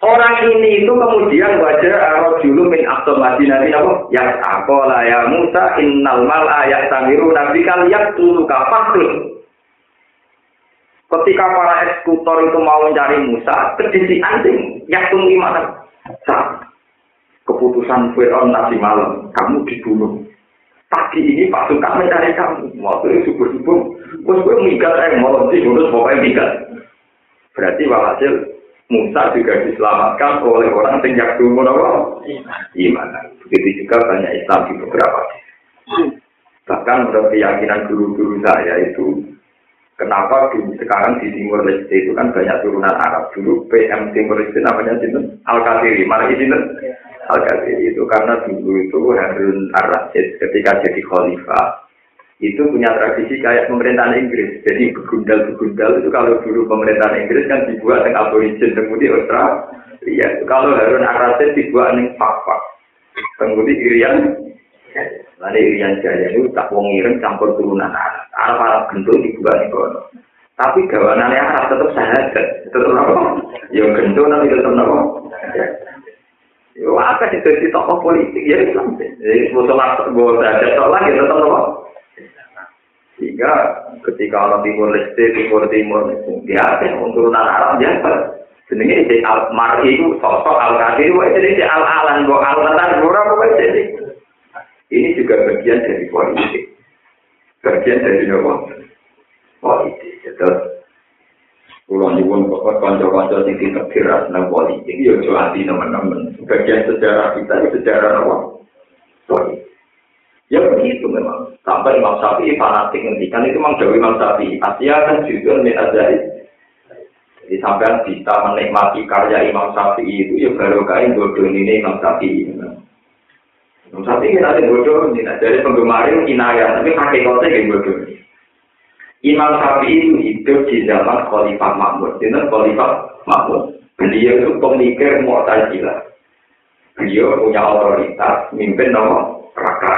Orang ini itu kemudian wajah arah dulu min abdul madinah apa? Ya akola ya Musa innal mal ayat tamiru nabi kalian tulu kafahrun. Ketika para eksekutor itu mau mencari Musa, kedisi anjing yang tunggu mana? Keputusan Fir'aun tadi malam, kamu dibunuh. Pagi ini pasukan mencari kamu. Waktu itu subuh-subuh, gue minggat, eh, mau dibunuh, pokoknya minggat. Berarti walhasil Musa juga diselamatkan oleh orang yang dulu apa? Iman. Begitu juga banyak Islam di beberapa. Bahkan menurut keyakinan guru-guru saya itu, kenapa sekarang di Timur Leste itu kan banyak turunan Arab. Dulu PM Timur Leste namanya itu Al-Qadiri. Mana itu? Al-Qadiri itu karena dulu itu Harun Ar-Rasyid ketika jadi khalifah itu punya tradisi kayak pemerintahan Inggris. Jadi begundal-begundal itu kalau dulu pemerintahan Inggris kan dibuat dengan aborigin, kemudian Australia. Kalau Harun Ar-Rasyid dibuat dengan fak-fak. Kemudian Irian, lalu Irian Jaya itu tak wong ireng campur turunan Arab. Arab dibuat di kono. Tapi gawanannya Arab tetap sahabat, tetap apa? Ya gendut nanti tetap apa? Ya apa sih jadi tokoh politik ya Islam. Jadi musuh gue ada lagi tetap apa? Sehingga ketika orang timur leste, timur timur, biasa untuk turunan Arab biasa. Jenenge si al mar itu sosok al kadir, wah jadi si al alan, gua al tentang gua apa jadi. Ini juga bagian dari politik, bagian dari apa? Politik. Terus Pulau nyuwun pokok kanca-kanca sing ditekiras nang politik, ya aja anti teman-teman. Bagian sejarah kita, sejarah apa? Politik. Ya begitu memang. Sampai Imam Syafi'i fanatik ngendikan itu memang Dewi Imam Syafi'i. Asia kan juga min azari. Jadi sampai bisa menikmati karya Imam Syafi'i itu ya baru kain bodoh ini Imam Syafi'i. Imam Syafi'i kita ada bodoh ini. Dari penggemar itu kinaya, tapi hakikatnya kayak bodoh. Imam Syafi'i itu hidup di zaman Khalifah Mahmud. Ini Khalifah Mahmud. Beliau itu pemikir Mu'tazilah. Beliau punya otoritas, mimpin nomor raka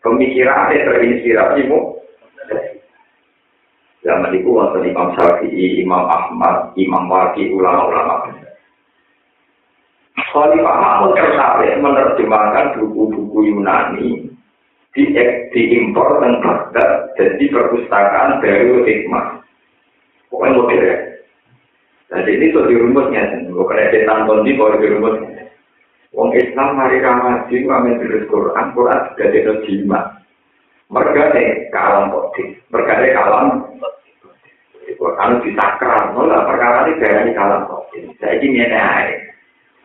Pemikirannya terinspirasi mu. Zaman itu waktu Imam Syafi'i, Imam Ahmad, Imam Waki, ulama-ulama. Khalifah Mahmud tertarik menerjemahkan buku-buku Yunani di diimpor dan Baghdad jadi perpustakaan dari hikmah. Pokoknya modern. Jadi ini tuh dirumusnya, bukan ada tanton di bawah dirumusnya. Wong Islam mari ramaji ngamen terus Quran, Quran juga jadi jimat. Mereka nih kalam kodik, mereka nih kalam. Quran disakral, nolah perkara ini darah ini kalam kodik. Saya ini aja.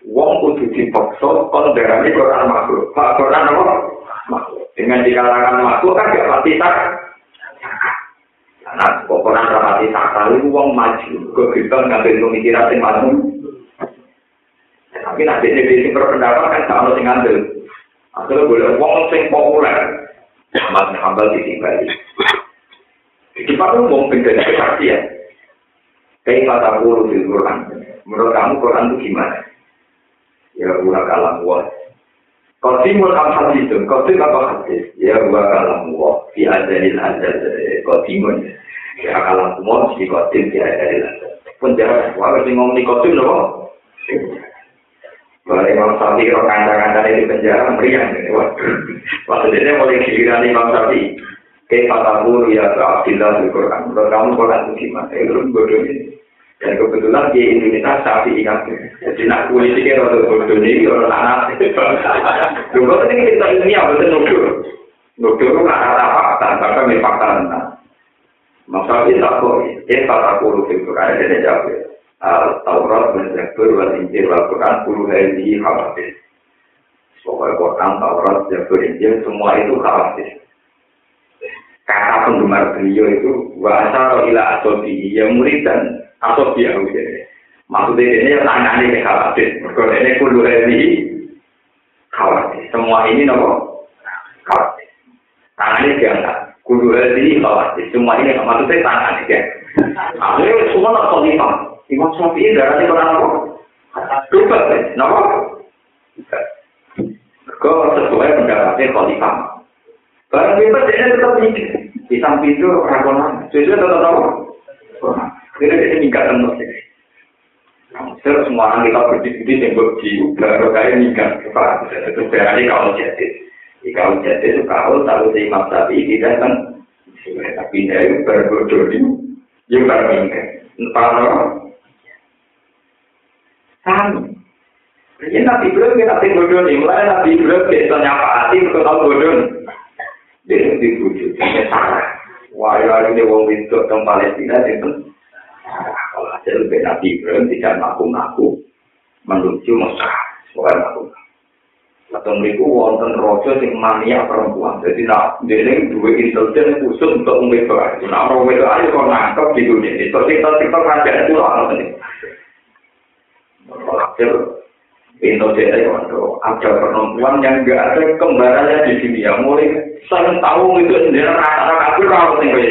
Wong kudu dipaksa, kon darah ini Quran makhluk. Pak Quran apa? Makhluk. Dengan dikatakan makhluk kan gak pasti tak. Nah, kok Quran rapati sakral wong maju. Gue kita ngambil pemikiran yang maju. Tapi nanti ini sing berpendapat kan gak harus ngambil. Akhirnya boleh wong sing populer. Mas Hambal di Bali. Di Pak umum beda ya. Kayak kata guru di Quran. Menurut kamu Quran itu gimana? Ya gua kalam gua. Qatimul am hadis, qatim apa hadis? Ya gua kalam gua. Fi adalil adal qatimun. Ya kalam gua si qatim fi adalil adal. Penjara, wah sing ngomong di qatim loh. Kalau Imam Syafi'i kalau kanda-kanda di penjara meriang. Waktu itu mulai giliran Imam Syafi'i. Kayak kataku ya ke Abdillah di Quran. Kalau kamu Quran itu gimana? Itu bodoh ini. Dan kebetulan di Indonesia Syafi'i kan. Jadi nak politiknya rada bodoh ini orang anak. Dulu ini kita ini apa itu nudur. Nudur itu nggak ada fakta, bahkan fakta tentang. Syafi'i tak kok. Kayak kataku di Quran ada jawab. Taurat, Zabur, wal Injil, wal Quran, puluh hari khawatir. Pokoknya Quran, Taurat, Zabur, Injil, semua itu khawatir. Kata penggemar beliau itu, wa'asa ila asobi, ya murid dan asobi ya Maksudnya ini yang tangannya ini khawatir. Mereka ini puluh hari khawatir. Semua ini nopo khawatir. Tangannya diangkat. Kudu hari khawatir. Semua ini maksudnya tangannya. Akhirnya semua nak khalifah. Imam Syafi'i darahnya orang apa? Dupat, kenapa? Kau sesuai pendapatnya khalifah. Barang bebas dia tetap mikir. Di samping itu rakonan. Sesuai tetap apa? Kira dia musik. Terus semua orang kita berdiri yang berji, baru kayak minggat. Itu berarti kalau jadi. Kalau jadi itu kalau tahu si Imam Syafi'i tidak kan. Tapi dia berbodoh ini. Yang baru minggat. Entah Kami. Ini Nabi Ibrahim, ini Nabi Bodoh nih. Mulai Nabi Ibrahim, biasa nyapa hati, itu tahu Bodoh. Dia itu dibujuk, ini salah. Wah, ya ini wong itu di Palestina, itu kalau hasil lebih Nabi Ibrahim tidak ngaku-ngaku menuju Mekah, bukan ngaku. Atau mereka wonten rojo sing mania perempuan. Jadi nak dia dua intelijen khusus untuk membebas. Nah orang itu aja kok nangkep di dunia ini. Terus kita kita kerajaan itu lah Hasil pintu jadi waktu ada perempuan yang nggak ada kembarannya di sini ya mulai saya tahu itu sendiri rata-rata kafir kalau tinggal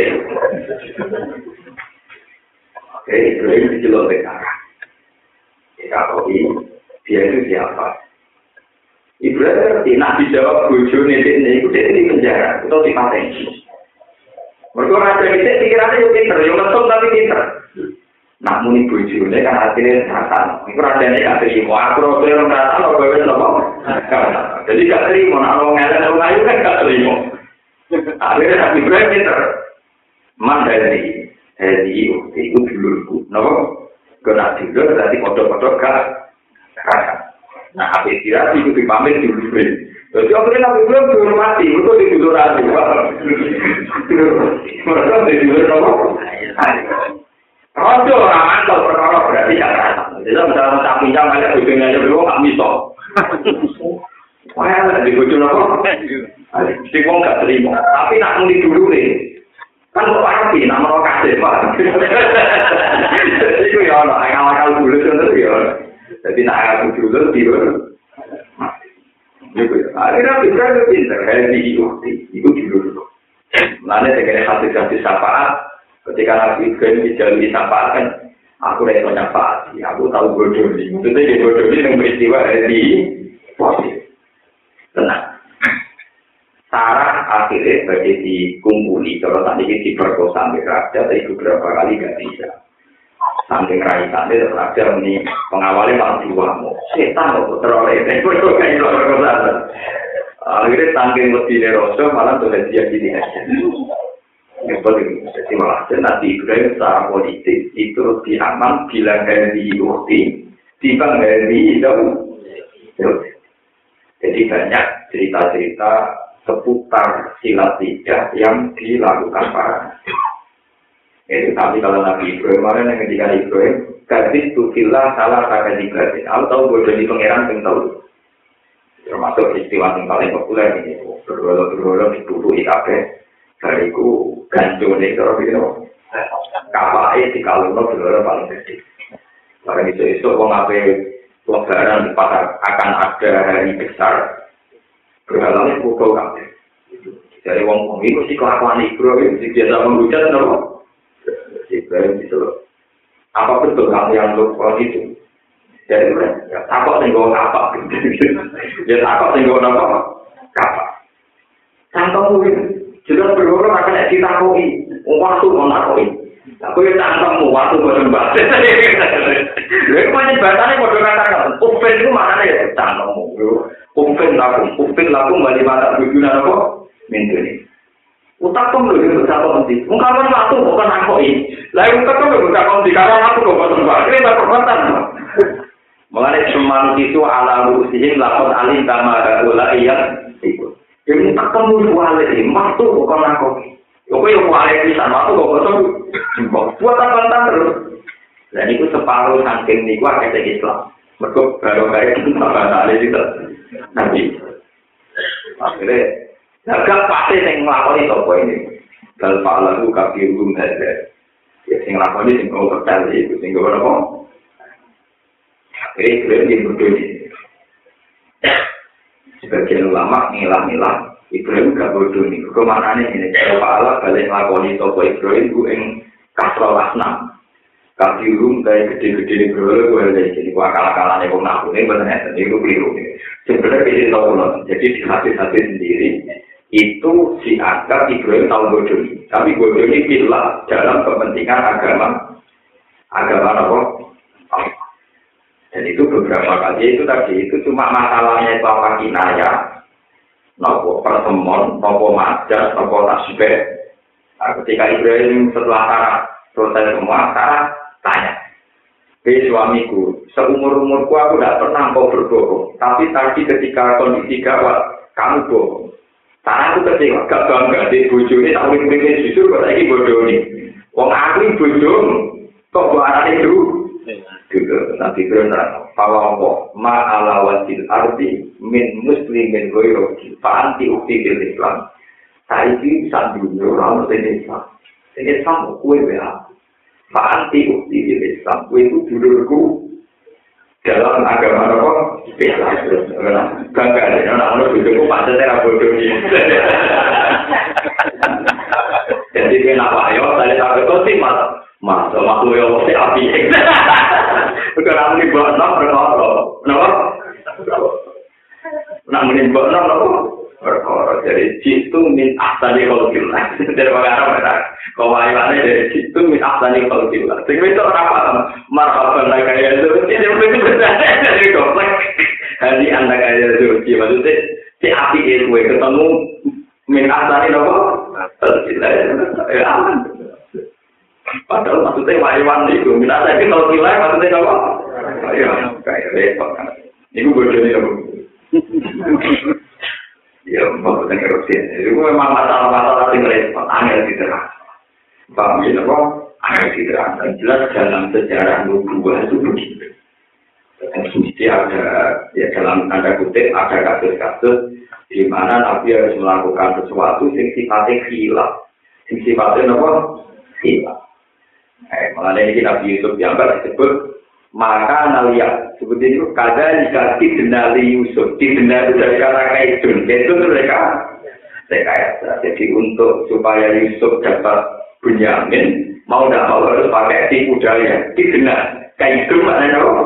Oke, itu yang dijelaskan sekarang. Kalau dia itu siapa? Ibrahim ngerti, nah dijawab bojo ini, itu dia di penjara, atau di patensi. Mereka raja itu pikirannya yang pinter, yang mesum tapi pinter. Nak muni bojone kan hasilnya rasa. Iku rasane gak terima. Aku ora orang rasa lo gawe nopo. Jadi gak terima nak wong elek wong ayu kan gak terima. Akhirnya Nabi Ibrahim pinter. Mandali. Hedi itu dulurku. Nopo? Kena dulur berarti kodok-kodok gak. Nah, habis tidak itu dipamit dulu. Jadi akhirnya Nabi Ibrahim dihormati. Itu di dulur aja. Mereka di dulur nopo. Rojo ora mantul perkara berarti ya rasa. Jadi misalnya tak pinjam aja bojone aja dulu nggak miso. Wah, ada di bojo nopo? Si wong gak terima. Tapi nak muni dulu nih. Kan kok pasti nak mau kasih pak. Iku ya ono akal-akal dulu itu ya. Jadi nak akal dulu tiba. Iku ya. Akhirnya pintar pintar. Hadi itu itu dulu. Lalu dengan hati-hati syafaat Ketika Nabi Ibrahim dijalui syafaat kan, aku udah mau nyafaat, aku tahu bodoh ini. Maksudnya di bodoh ini yang peristiwa di posisi. Tenang. Sarah akhirnya bagi dikumpuli, kalau tadi kita diperkosa ambil raja, tapi beberapa kali gak bisa. Saking rai tadi raja ini pengawalnya malah diwamu. Setan kok teroleh, ini bodoh kayak perkosa. Akhirnya saking lebih nerosok malah tuh dia gini aja. Yang paling jadi malah nanti Ibrahim secara politik itu lebih aman bila dari ukti timbang dari jauh jadi banyak cerita-cerita seputar silat tiga yang dilakukan para itu tapi kalau Nabi Ibrahim kemarin yang ketika Ibrahim gadis tukillah salah kata di gadis. Aku tahu gue jadi pangeran yang tahu. Termasuk istilah yang paling populer ini. Berdoa-doa di IKP bariku gancune kalau gitu kapake di kalungno gelora paling gede barang itu itu wong ape lebaran akan ada hari besar. Berhalangan foto kabeh. Dari wong wong itu sih kelakuan ibro itu biasa menghujat nopo Ibrahim itu apa betul kamu yang lupa itu? Jadi ya takut tinggal apa? Ya takut tinggal apa apa Cantong itu Jelas berdoa akan ada ditakoi. Waktu mau nakoi. Aku ya tangkapmu waktu mau sembah. Lalu macam bahasanya mau katakan, upin itu mana ya tangkapmu. Upin laku, upin laku balik mata berguna apa? Mintu ini. Utak pun lebih besar kok nanti. Mungkin waktu bukan nakoi. Lalu utak pun besar kok nanti. Karena aku kok mau sembah. Ini berperbuatan. Mengenai semangat itu ala rusihim lakon alim tamara ulai yang ikut. Ini ketemu wali ini, matuh kok kena kopi. Kok yang wali ini sama tuh kok kosong? Jumbok, buat apa terus? Dan itu separuh saking niku gua kata Islam. Mereka baru kayak gitu, sama kali gitu. Nanti, akhirnya, gak pasti yang ngelakoni toko ini. Dan Pak Lalu kaki. Ya, sing ngelakoni, sing ngomong kecil, itu sing ngomong apa? Akhirnya, kira-kira yang berdua Sebagian ulama ngilah-ngilah. Ibrahim gak bodoh nih. Kemana nih ini? Kalau Allah balik ngelakoni toko Ibrahim, gue yang kasro asnam. kafirum kayak gede-gede di berolo gue ada jadi gua kalah-kalah nih kok ngaku nih bener nih itu keliru nih sebenarnya ini tahu loh jadi di hati-hati sendiri itu si Aga Ibrahim tahu bodoh tapi bodoh ini bila dalam kepentingan agama agama apa dan itu beberapa kali itu tadi itu cuma masalahnya itu apa kinaya nopo pertemuan nopo majas nopo tasbih nah, ketika Ibrahim setelah tarak selesai semua tarak tanya. Hei suamiku, seumur-umurku aku tidak pernah kau berbohong. Tapi tadi ketika kondisi gawat, kamu bohong. Karena aku kecewa, gak bangga. Di bojo ini boleh pilih jujur, kok lagi bodoh ini. Wong aku ini kok buat anak itu? juga nanti kena apa ma ala wasil arti min muslimin min goy roji fa'anti ukti bil islam. Saiki sandung yoram sini islam. Sini islam kue beha fa'anti ukti bil islam. Kue itu dulurku. Dalam agama apa? Bela. Bangga ada yang nama dulurku pasal tera bodoh. Jadi kena pak yo tadi sampai kosim malam mas. Mas, makhluk yang mesti api. Sekarang ini buat enam berapa? Kenapa? Nak menimbang enam, kenapa? perkara dari jitu min asani kolkillah dari pengarang mereka kewailannya dari jitu min asani kolkillah sing itu apa marhaban lah kaya itu ini itu benar dari komplek hari anda kaya itu maksudnya si api itu ketemu min asani nopo kolkillah ya aman padahal maksudnya waiwan itu min asani kolkillah maksudnya nopo ya kayak repot kan ini gue jadi Ya, maksudnya erupsi. Itu memang masalah-masalah yang repot, angel diterang. Paham ya, apa? Angel diterang. Jelas dalam sejarah nubuah itu begitu. Mesti ada, ya dalam tanda kutip, ada kasus-kasus di mana Nabi harus melakukan sesuatu yang sifatnya hilang. Yang sifatnya apa? Hilang. Eh, malah ini Nabi Yusuf yang disebut maka naliat seperti itu kada jika didenda Yusuf. Didenda itu dari kata kaidun. Itu mereka? Rekayasa jadi untuk supaya Yusuf dapat Bunyamin mau tidak mau harus pakai tipu daya didenda kaidun maknanya apa?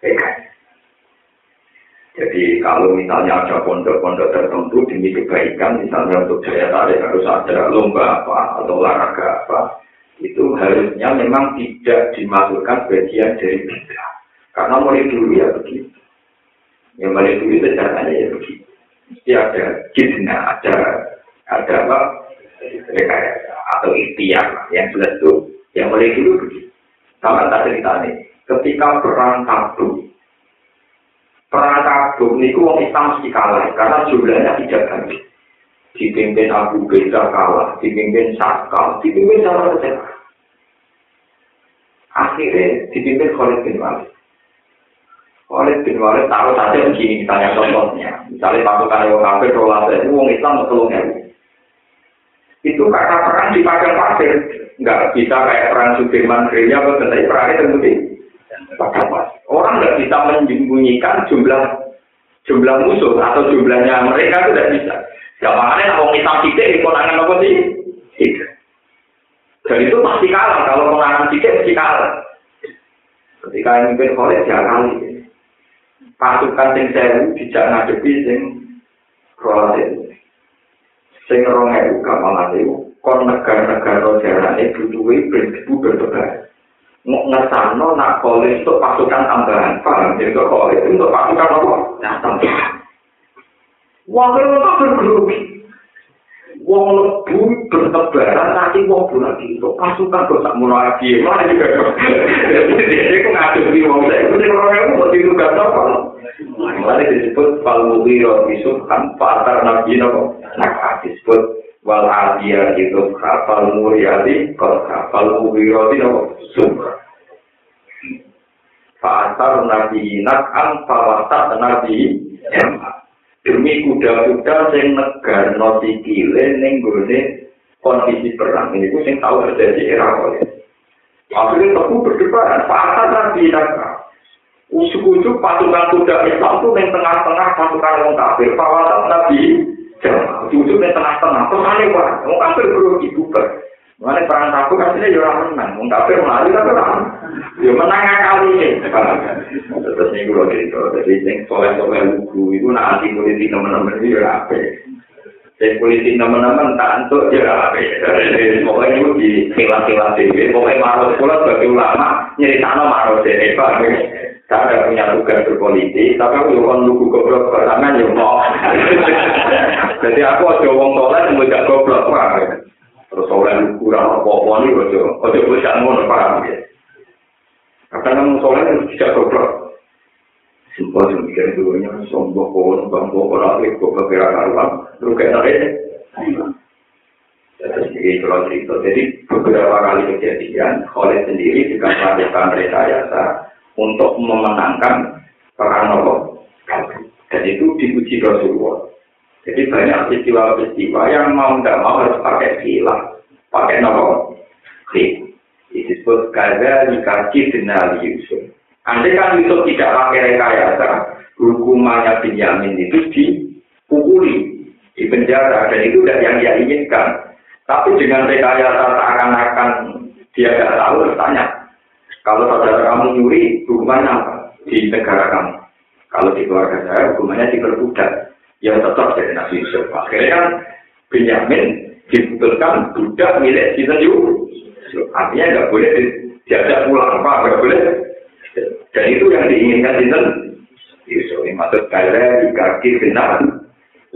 Rekayasa jadi kalau misalnya ada pondok-pondok tertentu demi kebaikan misalnya untuk daya tarik harus ada lomba apa atau olahraga apa itu harusnya memang tidak dimasukkan bagian dari bid'ah. Karena mulai dulu ya begitu. Yang mulai dulu itu caranya ya begitu. Mesti ada jidna, ada ada apa? Rekayasa atau ikhtiar yang jelas itu yang mulai dulu begitu. Sama tak cerita ini. Ketika perang kabur, perang kabur ini uang Islam mesti kalah karena jumlahnya tidak banyak dipimpin Abu Beza kalah, dipimpin Sakal, dipimpin sama saja. Akhirnya dipimpin Khalid bin Walid. Khalid bin Walid tahu saja begini, misalnya contohnya. Misalnya pasukan yang kafir, rolas itu, uang Islam tolong Itu karena perang di padang pasir. Nggak bisa kayak perang Sudirman, Gereja, tapi perangnya terbukti. Orang nggak bisa menyembunyikan jumlah jumlah musuh atau jumlahnya mereka itu tidak bisa. Gampangnya kalau kita tidak di konangan apa sih? Tidak. Dan itu pasti kalah. Kalau konangan tidak pasti kalah. Ketika yang mimpin Khalid ya kali. Pasukan sing sewu tidak ngadepi sing Khalid. Sing rong ewu gampang itu. Kon negara-negara jarane butuhi beribu berdebat. Mau ngesano nak Khalid untuk pasukan tambahan. Paham? Jadi Khalid untuk pasukan apa? Nah, tambahan. Wong itu bergrogi. Wong lebu bertebaran nanti wong lagi untuk pasukan kok tak mulai lagi. Mana juga. Jadi aku ngadu di wong saya. Itu orang yang mau diduga apa? Mulai disebut fal mubiro bisuk kan patar nabi nopo. Nah disebut wal adia itu kapal muriati kalau kapal mubiro itu nopo sumber. Fa'asar nabi nak'am fawasat nabi Demi kuda-kuda sing negar no sikile ning gone kondisi perang ini ku sing tahu terjadi era oleh. Akhirnya aku berdebat, fa'asar nabi nak'am Ujuk-ujuk pasukan kuda Islam itu yang tengah-tengah pasukan orang kafir. Fawasat nabi Ujuk-ujuk yang tengah-tengah. Terus aneh wah, orang kafir belum dibubar. Mulai perang tabu kan yo ora menang, mau tapi melalui tapi orang, yo menang yang kali ini. Terus ini gue jadi tuh, jadi soleh soleh lugu itu nanti polisi teman-teman itu jurang apa? Yang polisi teman-teman tak untuk jurang apa? Pokoknya itu di kilat-kilat TV, pokoknya marah sekolah bagi ulama nyeritano tanah marah sih, apa? Tak ada punya tugas berpolitik, tapi aku juga lugu goblok pertama, yo mau. Jadi aku aja wong soleh, mau goblok wae. Terus soleh kurang apa-apa nih, aja, aja bisa ngono, paham ya. Karena soleh itu tidak goblok. Sumpah sih mikir dulunya, sombong pohon, bangko, orang klik, kok kira karuan, lu kayak tadi. Jadi kalau cerita, jadi beberapa kali kejadian, Khalid sendiri juga melakukan rekayasa untuk memenangkan perang Nopo. Dan itu dipuji Rasulullah. Jadi banyak peristiwa-peristiwa yang mau tidak mau harus pakai silah, pakai Nopo. disebut gaza dikaji dengan Yusuf. Andai kan Yusuf tidak pakai rekayasa, hukumannya Benyamin itu dipukuli, di penjara, dan itu tidak yang dia inginkan. Tapi dengan rekayasa seakan-akan dia tidak tahu, bertanya, kalau saudara kamu nyuri, hukumannya apa? Di negara kamu. Kalau di keluarga saya, hukumannya diperbudak. Ya tetap jadi Nabi Yusuf. Akhirnya kan Benyamin diputuskan budak milik Sinten Yusuf. Artinya nggak boleh diajak pulang apa, nggak boleh. Dan itu yang diinginkan Sinten Yusuf. Ini maksud kalian di kaki benar.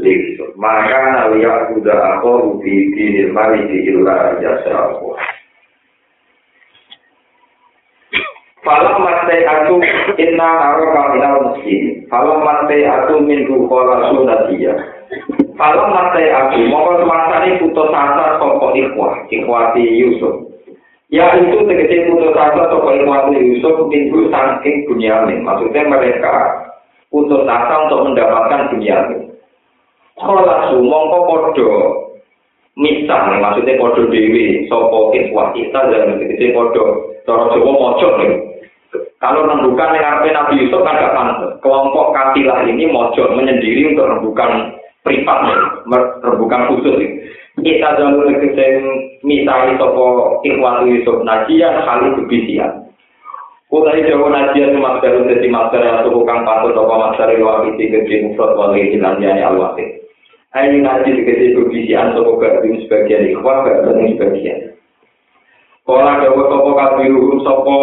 Yusuf. Maka nawiya sudah aku di dinil mali di ilah jasa aku. Falam mate aku inna aro kaminal muslim. Falam mate aku minggu kola sunatia. Falam mate aku mongko semasani putus asa soko ikhwah, ikhwati Yusuf. Ya itu tegese putus asa soko ikhwati Yusuf minggu saking bunyamin. Maksudnya mereka putus asa untuk mendapatkan bunyamin. Kola su mongko podo misah, maksudnya podo dewi, soko ikhwah kita dan tegese podo Cara Jawa mojok nih. Kalau rembukan yang Nabi Yusuf kan gak. Kelompok katilah ini mojok menyendiri untuk rembukan privat rembukan khusus. Kita jalur negeri misalnya sopo ikhwatu Yusuf najian kali kebisian. Utai Jawa najian masker jadi masker yang suku kang patut sopo masker luar isi gede mufrad wali hilang jani al wasik. Ayo naji dikasih kebisian gabung sebagian ikhwat gabung sebagian. Kala dawa sopo kabiru sopo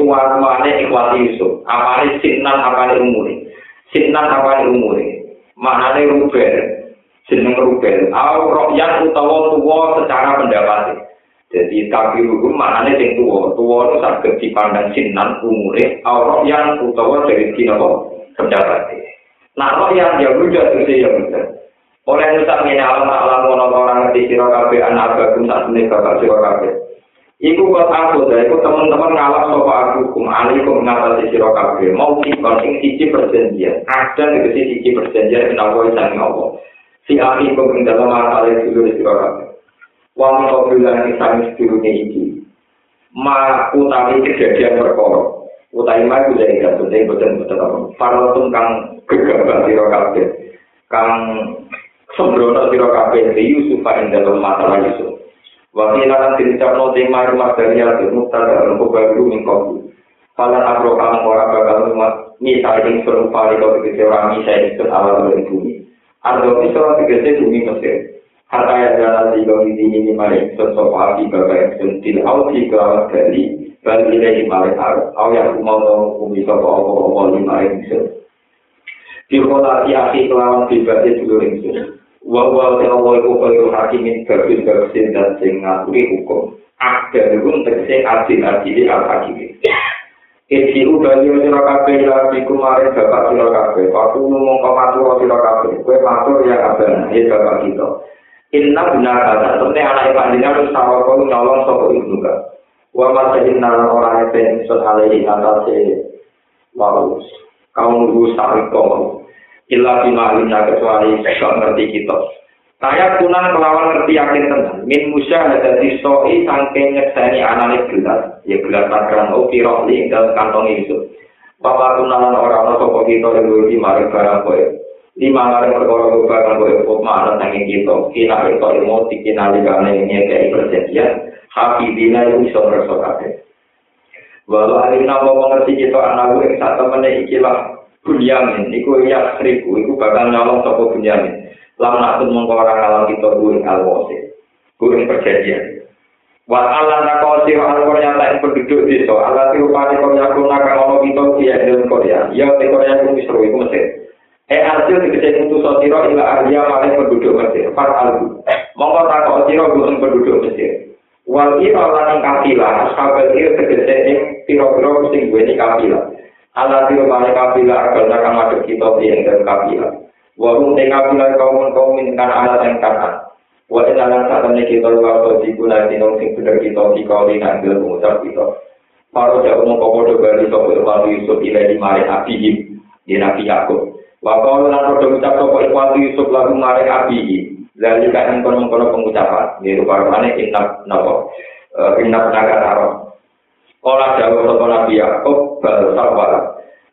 tua rumahnya ikhwati Yusuf. Apane sinan apane umure. Sinan apane umure. Maknane rubel. Jeneng rubel. Au rokyan utawa tuwa secara pendapat. Jadi kaki hukum maknanya sing tua. Tua itu saged dipandang sinan umure. Au rokyan utawa dari sini pendapat. Nah rokyan ya rujak itu ya rujak. Oleh nusak ini alam alam orang ngerti siro kabe anak bagum ini bapak siro kabe. Iku kok aku, iku teman-teman ngalap sopa aku kum alikum ngatasi siro kabe. Mau kikon ing sisi perjanjian. Ada negesi sisi perjanjian kenapa isani Allah. Si ahli kum ing di siro kabe. Wang kau bilang isani sedulurnya iki. Ma utawi kejadian perkara. Utawi ma itu jadi gak penting betul-betul apa. Farotum kang gegabah siro kabe. Kang sembrono siro kabe Yusuf ing dalam masalah Yusuf. Wati nalang dirisap no ting mahir mas dari alat ilmu tanda nunggu bagu mingkong. Palan agro kamu orang bakal rumah nisa ing sulung pari kau dikisi orang nisa ing awal beli bumi. Ardo nisa orang dikisi bumi mesir. Harta yang jalan di kau di sini ini mahir sesuap api bapak yang sentil au si kelawat gali. Bagi ini di mahir. Au yang umau no sopa opo opo di mahir nisa. Dikotasi aki kelawat dulu nisa. Wa wa ta wa iku kaya hakimin kabeh kabeh dan sing ngaturi hukum ada hukum tegese adil adil al hakim Eki ubali sira kabeh ya iku mare bapak sira kabeh ngomong kok matur sira kabeh kowe matur ya abang ya bapak kita Inna benar kata, sebenarnya anak panjenengan harus tahu kau nyolong sopo ibnu ka. Wa masahin nalan orang itu ingsun alaihi ngatasi waru. Kaum nunggu sariko. Illa bima alina kecuali sekal ngerti kita. Saya kunan kelawan ngerti yakin tenang. Min musya ada di soi sangking nyekseni analik gelas. Ya gelas takran o piroli dalam kantong itu. Bapak kunalan orang sopo kita yang di mari barang kowe. Lima kali perkara barang kowe pop mana sanging kita. Kina itu ilmu tikina ligane nyekei perjanjian. hafidina yang bisa kabeh. Walau alina mau mengerti kita anak gue saat temennya ikilah bunyamin, iku ya seribu, iku bakal nyolong toko bunyamin. Lam nakut mengkorang alam kita gue alwasi, gue perjanjian. Wa Allah nakawasi wa al-Korea lain penduduk desa, Allah tirupani korea kuna kalau kita kia dalam Korea, ya di Korea pun misru, itu Mesir. Eh hasil dikecil itu sotiro ila ahliya maling penduduk Mesir, fat albu. Mongko takut siro gue penduduk Mesir. wal ira lan kapila ashabul ir tegese ing pira-pira sing duweni kapila ala tiro male kapila agal kang madhep kita ing dalem kapila wa hum te kaum kaum min kan ala sing kata wa ila lan satene kita waktu diguna dino sing bener kita di kauli nang dalem ngucap kita Paro jauh kau bodoh bali sopo Yusuf ilai di mare abihim di Nabi Yakub. Wakau lan bodoh ucap sopo ikhwatu Yusuf lagu mare abihim. Lalu kan mengkono-kono pengucapan, di rupa rupanya inap nopo, inap naga taro. Kala jauh sopa Nabi Yakub bahasa sawal.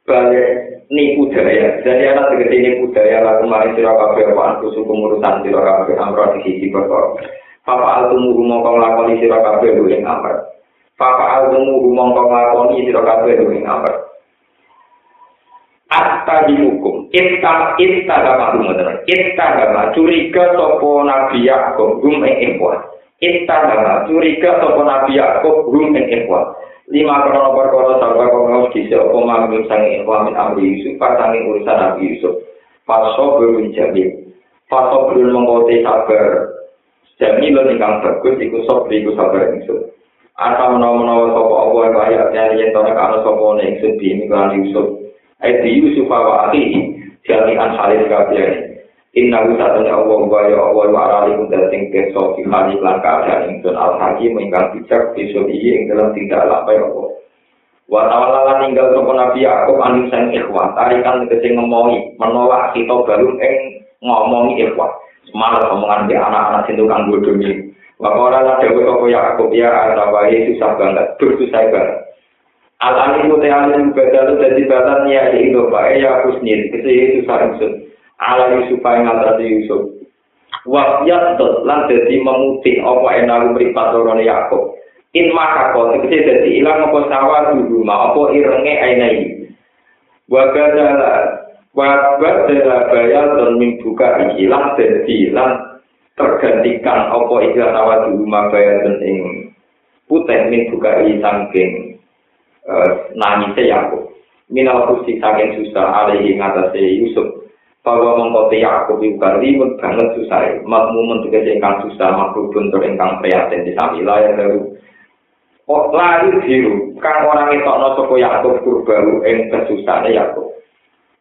Bahasa niku budaya. Jadi anak segede ni budaya lah kemarin sirakabe apaan kusuh pengurusan sirakabe amrah di sisi betul. Papa altu muru mongkong sira kabeh lu yang amr. Papa altu muru mongkong sira kabeh lu yang amr. Atta dihukum. Itta, itta dama rumah Itta dama curiga sopa Nabi Yakub rumah yang ikhwan. Itta dama curiga sopa Nabi Yakub rumah yang ikhwan. Lima krono perkara sarwa kongos kisi opo mamim sangi ikhwan min amri Yusuf, pasangi urusan nabi Yusuf. Paso berun jamil, paso berun mengkote sabar, jamil ingkang bagus, iku sobri iku sabar Yusuf. Asa menawa-menawa sopo opo yang kaya, yang yen tonek ana sopo ne ingsun di ini Yusuf. Aidi Yusuf wa akhi jami'an halis kabeh. Inna wisatanya Allah wa ya Allah wa arali kunda sing keso fi hali lan keadaan ingsun al hakim ingkang bijak besok iki ing dalam tindak lapai Allah. Wa ta'ala lan ninggal sapa Nabi Yakub aning sang ikhwan tarikan tegese ngemohi menolak kita baru ing ngomongi ikhwan. Semangat omongan di anak-anak sing tukang bodoni. Wa ora lan dewe apa Yakub ya arawahi susah banget, bersusah banget. Itu teh alim badal jadi badan ya itu pak ya sendiri kese itu ala Yusufa yang ngatasi Yusuf. Wafiat tuh lan jadi memutih apa enak beri patoron Yakob. In maka kau sekecil jadi hilang apa sawah di rumah apa irenge ainai. Wagadala wagadala bayal dan mimbuka ikilah dan hilang tergantikan apa ikilah sawah di rumah bayal dan ing putih mimbuka i sangking uh, eh, nangisnya Yakob. Minal kusti saking susah alih ngatasi Yusuf. Bahwa mengkoti Yakub itu ribut banget susah. Makmu mentugas ingkang susah, makhluk buntur ingkang prihatin di samila baru. Oh, lari biru, kan orang itu no soko Yakub kurbaru ing kesusahannya Yakub.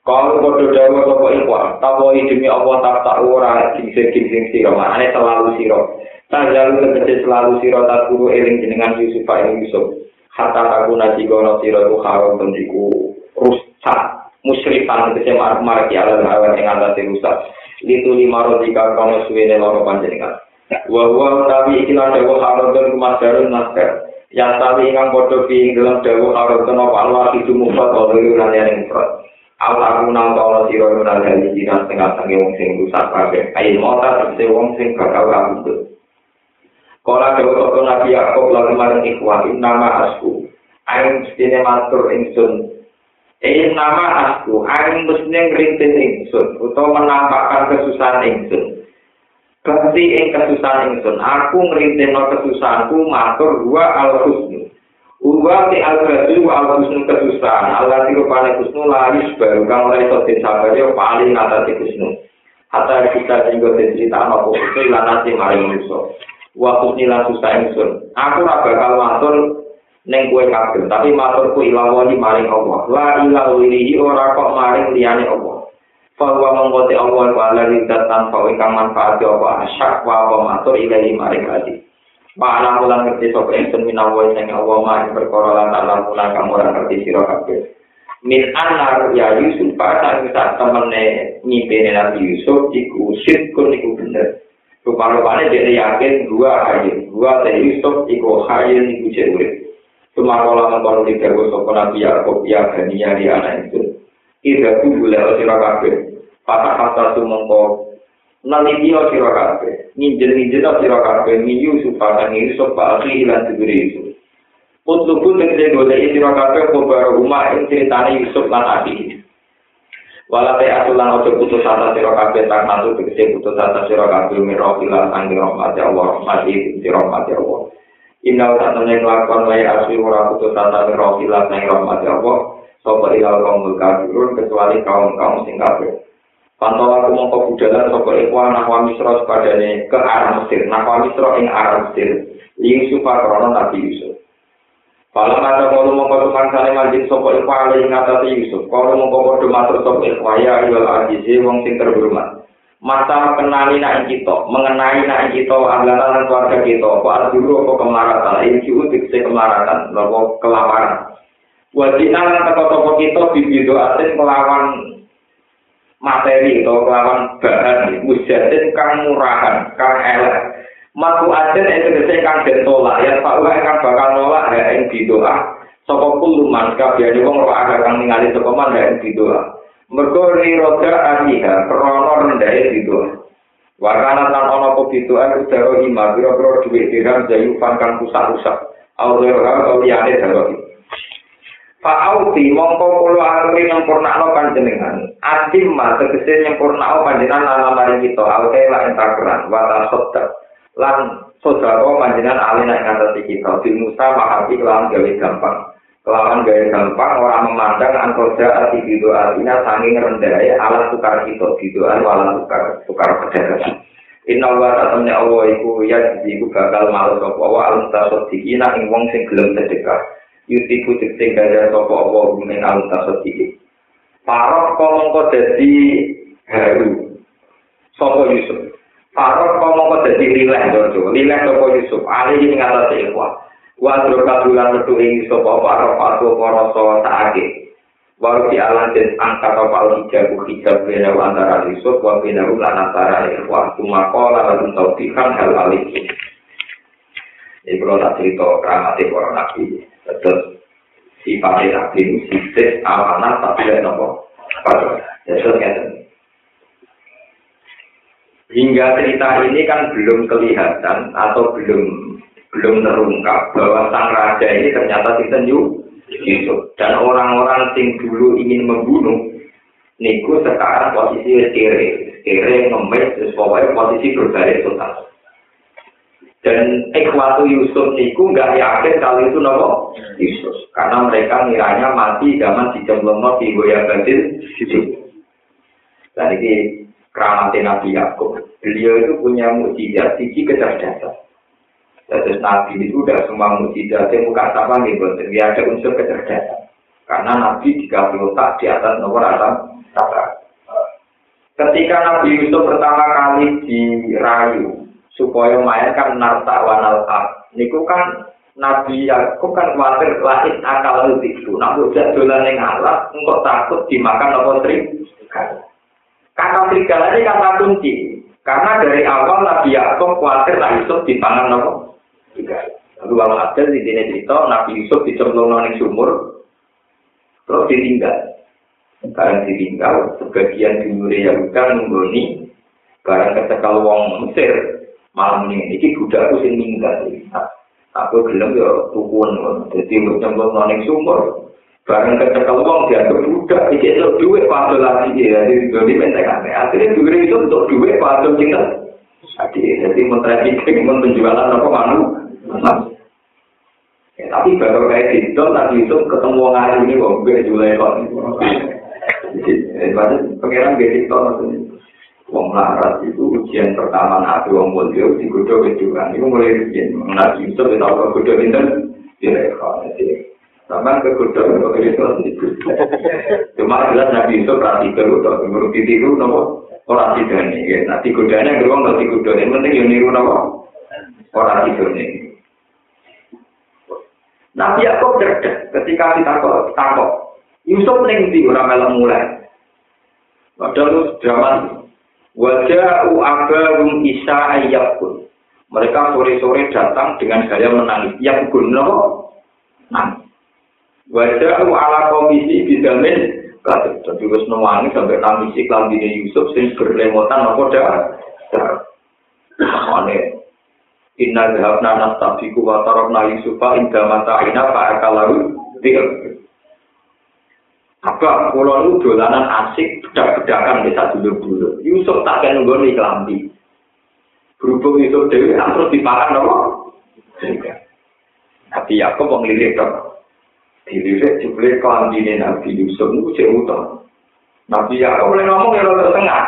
Kalau bodoh dawa soko ikhwan, tahu demi Allah tak tak ora gingsing gingsing siro, maknanya selalu siro. Tak jalu selalu siro tak guru eling jenengan Yusuf ing Yusuf. hatta aku nasi gono siro itu tendiku rusak musyrikan kese marak-marak ya Allah ngawet yang ngalah dirusak litu lima roti kono suwe ne loro panjenengan wa huwa nabi ikilah dewa harodun kumadarun nasker yang tadi ingang bodoh di dalam dewa harodun apa Allah itu mufat oleh yunan yang ingkrat Aku aku nang kono sira yo nang dadi dina setengah sange wong sing rusak kabeh. Ayo mota sepse wong sing kakawu aku. Kala dewe kok nabi aku lagi marang ikhwan nama asku. Ayo dene matur ingsun Eh nama asku, aing mestine ngrintis ingsun utawa menampakkan kesusahan ingsun. Berarti ing kesusahan ingsun, aku ngrintino kesusahanku matur dua al husnu. Uwa ti al husnu wa al husnu kesusahan. Allah ti rupane husnu laris baru kang ora iso disabar yo paling ngatasi husnu. Hatta kita tinggal cerita apa itu lanasi maring manusia. waktu nila susah ingsun. Aku ora bakal matur ning kowe kabeh, tapi maturku ilawani maring Allah. La ilaha illallah ora kok maring liyane Allah. Fawa mengkote Allah wa la ridat tanpa ingkang manfaat apa asyak wa apa matur ilahi maring adi. Ma'ala mulan ngerti sapa ingsun minawa sing Allah mah perkara lan tak lamun kamu ora ngerti sira kabeh. Min anar ya Yusuf pada saat temene nyimpene Nabi Yusuf iku sirkun iku bener. Rupa-rupanya dia yakin dua hayat, dua dari Yusuf iku hayat iku jauh. Cuma kalau mengkono di dagu sopo Nabi Yaakob ya gania di anak itu. Ida tu gula sira kabeh. Patah kata tu mengko naliti sira kabeh. nginjil-nginjil tak sira kabeh mi Yusuf padang Yusuf pak akhi lan diberi Yusuf. Utlubu tegese golek sira kabeh kobar rumah ing critane Yusuf lan akhi. Walate atulan ojo putus asa sira kabeh tak tegese putus asa sira kabeh miro ilang sanging rahmat Allah rahmati sira rahmat Allah. Inna usah temen ngelakuan wa ya asli wa rabu tu tata mirau neng naik rahmat ya Allah. Sopo ilal kaum berkabirun kecuali kaum-kaum singkabir Pantau aku mau ke budalan sopo ikwa nahwa misro sepadanya ke arah Mesir. Nahwa misro ing arah Mesir. Ying supa krono Nabi Yusuf. Kalau ada kalau mau tukang sana majid sopo ikwa ala ingat Yusuf. Kalau mau kodoh matur sopo ikwa ya ayol adisi wong sing terhormat. Masa kenali nak kita, mengenai nak kita, anggota dan keluarga kita, apa dulu apa kemaratan, ini juga kemaratan, lalu kelaparan. Wajib lan teko kita bibido asin melawan materi atau kelawan bahan mujatin kang murahan kang elek. Matu aden itu tegese kang den tolak ya pak wae kang bakal nolak ya ing bidoa sapa kuluman kabehane wong ora ada kang ningali sapa man ya ing bidoa mergo ni roda aniha krana rendahe bidoa Wakana tan ono po bidoa kudaro ima biro-biro duit dirham jayu kang rusak-rusak kau liyane darohi Fa'auti mongko kulo aluri nyempurnakno panjenengan. Atim ma tegese nyempurnakno panjenengan ala mari kita alte la entakeran wata sodda. Lan sodako panjenengan alina ing ngatasi kita. Bil Musa mahati kelawan gawe gampang. Kelawan gawe gampang orang memandang angkoja ati bido artinya sanging rendahnya ala tukar kita. Bidoan wala tukar tukar pedagang. Inna wa ta'ala Allah iku ya jadi iku bakal malu sapa wa alam tasodikina ing wong sing gelem sedekah. yutiku cipting gaya sopo apa min al tasodiki. Parok kolong kok jadi haru sopo Yusuf. Parok kolong kok jadi lileh jojo, lileh sopo Yusuf. Ali ini ngata seikhwa. Wadro kabulan metu ing sopo parok patu koroso saake. Walau di alam dan angkat apa hijab hijab bina antara Yusuf wa bina ulan antara ikhwa. Cuma lalu taufikan hal alih. Ini kalau tak cerita keramati para nabi. Terus sifatnya nabi ini sifat amanah tapi ada nopo. Terus Hingga cerita ini kan belum kelihatan atau belum belum terungkap bahwa sang raja ini ternyata sinten Yusuf dan orang-orang yang dulu ingin membunuh niku sekarang posisi kere kere ngemis terus pokoknya posisi berbalik total Dan ikhwatu Yusuf niku nggak yakin kalau itu nopo Yusuf. Karena mereka ngiranya mati zaman di Jemlomo di Goya Yusuf. Dan ini keramatnya Nabi Yakub. Beliau itu punya mujizat sisi kecerdasan. Terus Nabi itu udah semua mujizat yang bukan sama gitu. Dia ada unsur kecerdasan. Karena Nabi dikasih otak di atas nomor atas kata. Ketika Nabi Yusuf pertama kali dirayu supaya main kan narta wanal. Niku kan Nabi Yakub kan khawatir lahir akal itu. Nah, udah dolan yang alat, engkau takut dimakan apa serigala. Kata serigala ini kata kunci. Karena dari awal Nabi Yakub khawatir lah Yusuf dipangan apa. Lalu kalau ada di sini cerita Nabi Yusuf dicemplung nang sumur, terus ditinggal. Karena ditinggal, sebagian dimuri Yahuda menggoni, barang kecekal wong Mesir, malam ini ini budak aku sing minggat aku gelem ya tukun jadi mencemplung noning sumur bareng kecekel wong dianggap budak iki itu duit padha lagi. Ya jadi jadi mentekane akhirnya duit itu untuk duit padha cinta jadi jadi menteri men penjualan apa manu ya, tapi baru kayak gitu tadi itu ketemu orang hari ini kok gue jual kok. Jadi pengiran gitu maksudnya. Wong larat itu ujian pertama nabi wong mulia di kudo kejuran itu mulai ujian nabi itu kita tahu kudo itu jadi. Sama ke kudo itu itu cuma jelas nabi itu berarti kalau tahu menurut itu nopo? Orang tidak nih nanti kudanya gerbang nanti kudo yang penting yang niru nopo? Orang tidak nih Nabi Yakub cerdas ketika ditakok takok. Yusuf ning ndi ora melok mulai. Padahal zaman wajah abarum isa ayyakun. Mereka sore-sore datang dengan gaya menangis. Yang guna nangis. Wajah ala komisi bidamin Kata jadi wis nuwangi sampai nangisi kelambine Yusuf sing berlemotan apa dah. Ane inna dhabna nastabiku wa tarabna yusufa inda mata'ina fa'akalaru dil apa kula lu dolanan asik bedak-bedakan desa dulur-dulur. Yusuf tak kena nunggu di kelambi berhubung Yusuf Dewi terus diparan apa? Nabi Yaakob mau ngelirik dong dilirik jubilir kelambi ini Nabi Yusuf itu cek utang Nabi Yaakob boleh ngomong ya tengah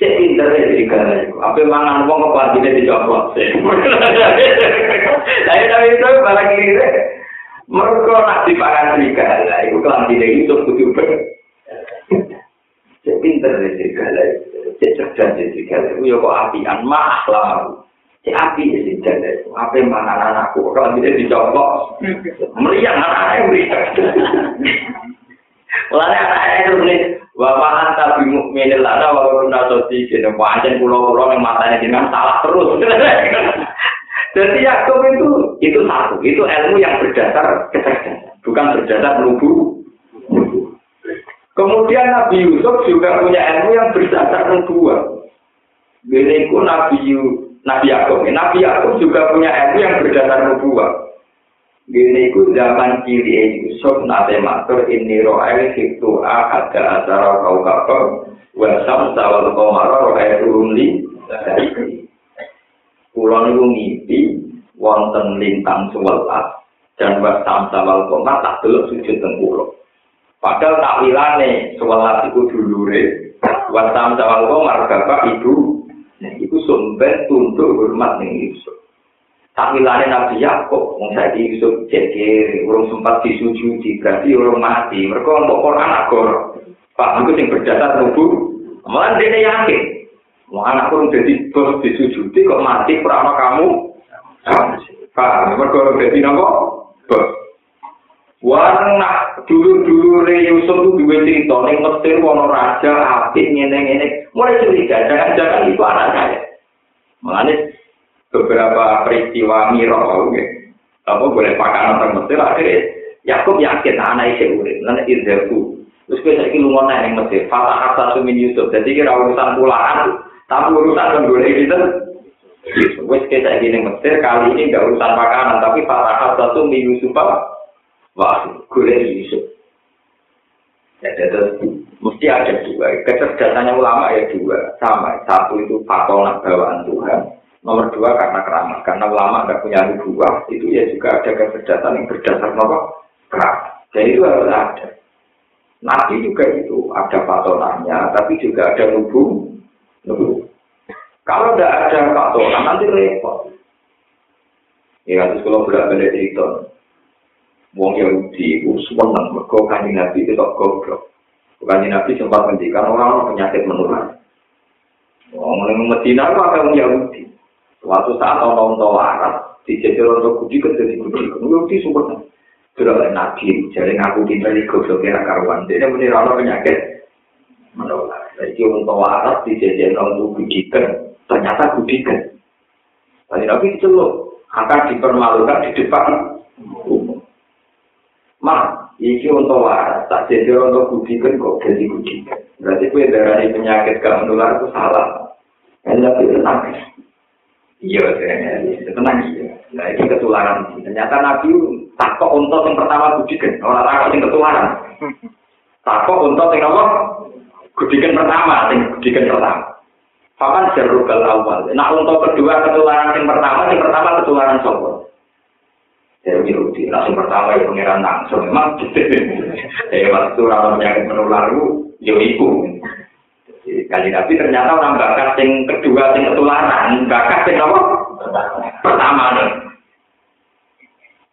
Cek pinter ya jadi kala itu. Apa mangan wong kok kelambine dicopot. Saya tahu itu malah kiri deh. Mereka nak dipakan serigala, itu kelambine Yusuf kudu ber. Cek pinter ya kala itu. Cek cerdas ya kala itu. Ya kok apian mah lah. Si api ya si janda Apa yang mana anakku? Kalau tidak dicopot. Meriang anaknya meriang. Mulanya anaknya itu menulis. Bapak anta bimuk menil lana walaupun nasoti. Jadi wajan pulau-pulau yang matanya dengan salah terus. Jadi Yakub itu itu satu, itu ilmu yang berdasar kecerdasan, bukan berdasar nubu. Kemudian Nabi Yusuf juga punya ilmu yang berdasar nubuah. Ini Nabi Nabi Yakub. Nabi Yakub juga punya ilmu yang berdasar nubuah. Gini ku zaman kiri Yusuf nate matur ini ro'el hitu ada acara kau kapal wasam sawal komaro ro'el rumli Pulau niku ngimpi wonten lintang sewelas dan wasam sawal komar tak belum sujud tengkulo. Padahal takwilane sewelas itu dulure wasam sawal komar bapak ibu itu sumber tunduk hormat ning Yusuf. Tamilane Nabi Yakub, wong saiki Yusuf jadi urung sempat disujudi, berarti urung mati. Mereka untuk Quran agor. Pak, itu yang berdasar nubu. Malah dia yakin. Mau anak kurang jadi bos disujudi kok mati perama kamu. Pak, mereka orang jadi nopo bos. Warna dulu-dulu Re Yusuf itu dua cerita, ning Mesir wono raja apik ngene-ngene. Mulai curiga, jangan-jangan itu anak saya. Mengenai beberapa peristiwa miro, okay. apa boleh pakai orang Mesir akhirnya Yakub yakin anak itu urip, nanti irzaku. Terus gue saiki lunga nang ning Mesir, fatah kata sumin Yusuf. Jadi kira urusan pulaan, tapi urusan menggolek itu. Wes kita ini Mesir kali ini enggak urusan makanan, tapi fatah kata sumin Yusuf Wah, gue Yusuf. Ya, jadi mesti ada dua. Kecerdasannya ulama ya dua, sama. Satu itu fatona bawaan Tuhan. Nomor dua karena keramat. Karena ulama nggak punya dua, itu ya juga ada kecerdasan yang berdasar nomor keramat. Jadi itu harus ada. Nabi juga itu ada patonannya, tapi juga ada nubu. nubu. Kalau tidak ada patonan nanti repot. Ya, terus kalau berat-berat itu, Wong Yahudi itu senang mergo kanjeng Nabi itu kok goblok. Kanjeng Nabi sempat mendikan orang penyakit menular. Wong ning Medina itu ada wong Yahudi. Suatu saat orang tua waras dijajal orang Budi ke jadi Budi. Yahudi super. Sudah oleh Nabi, jadi ngaku kita di goblok kira karuan. Dia menira orang penyakit menular. Jadi orang tua waras dijajal orang Budi ternyata Budi kan. Kanjeng Nabi itu loh akan dipermalukan di depan umum. Mak, iki untuk waras, tak jadi untuk budikan kok jadi budikan. Berarti kue darah penyakit gak menular itu salah. Yang lebih tenang. Iya, tenang iya. Nah, ini ketularan. Ternyata Nabi takut untuk yang pertama budikan. Orang takut yang ketularan. Takut untuk yang apa? Budikan pertama, yang budikan pertama. Papan jarukal awal. Nah, untuk kedua ketularan yang pertama, yang pertama ketularan sombong. Jadi Yahudi, langsung pertama ya pengiran langsung memang. Jadi waktu orang penyakit menular itu, ya ibu. Kali Nabi ternyata orang bakat yang kedua, yang ketularan, bakat yang apa? Pertama nih.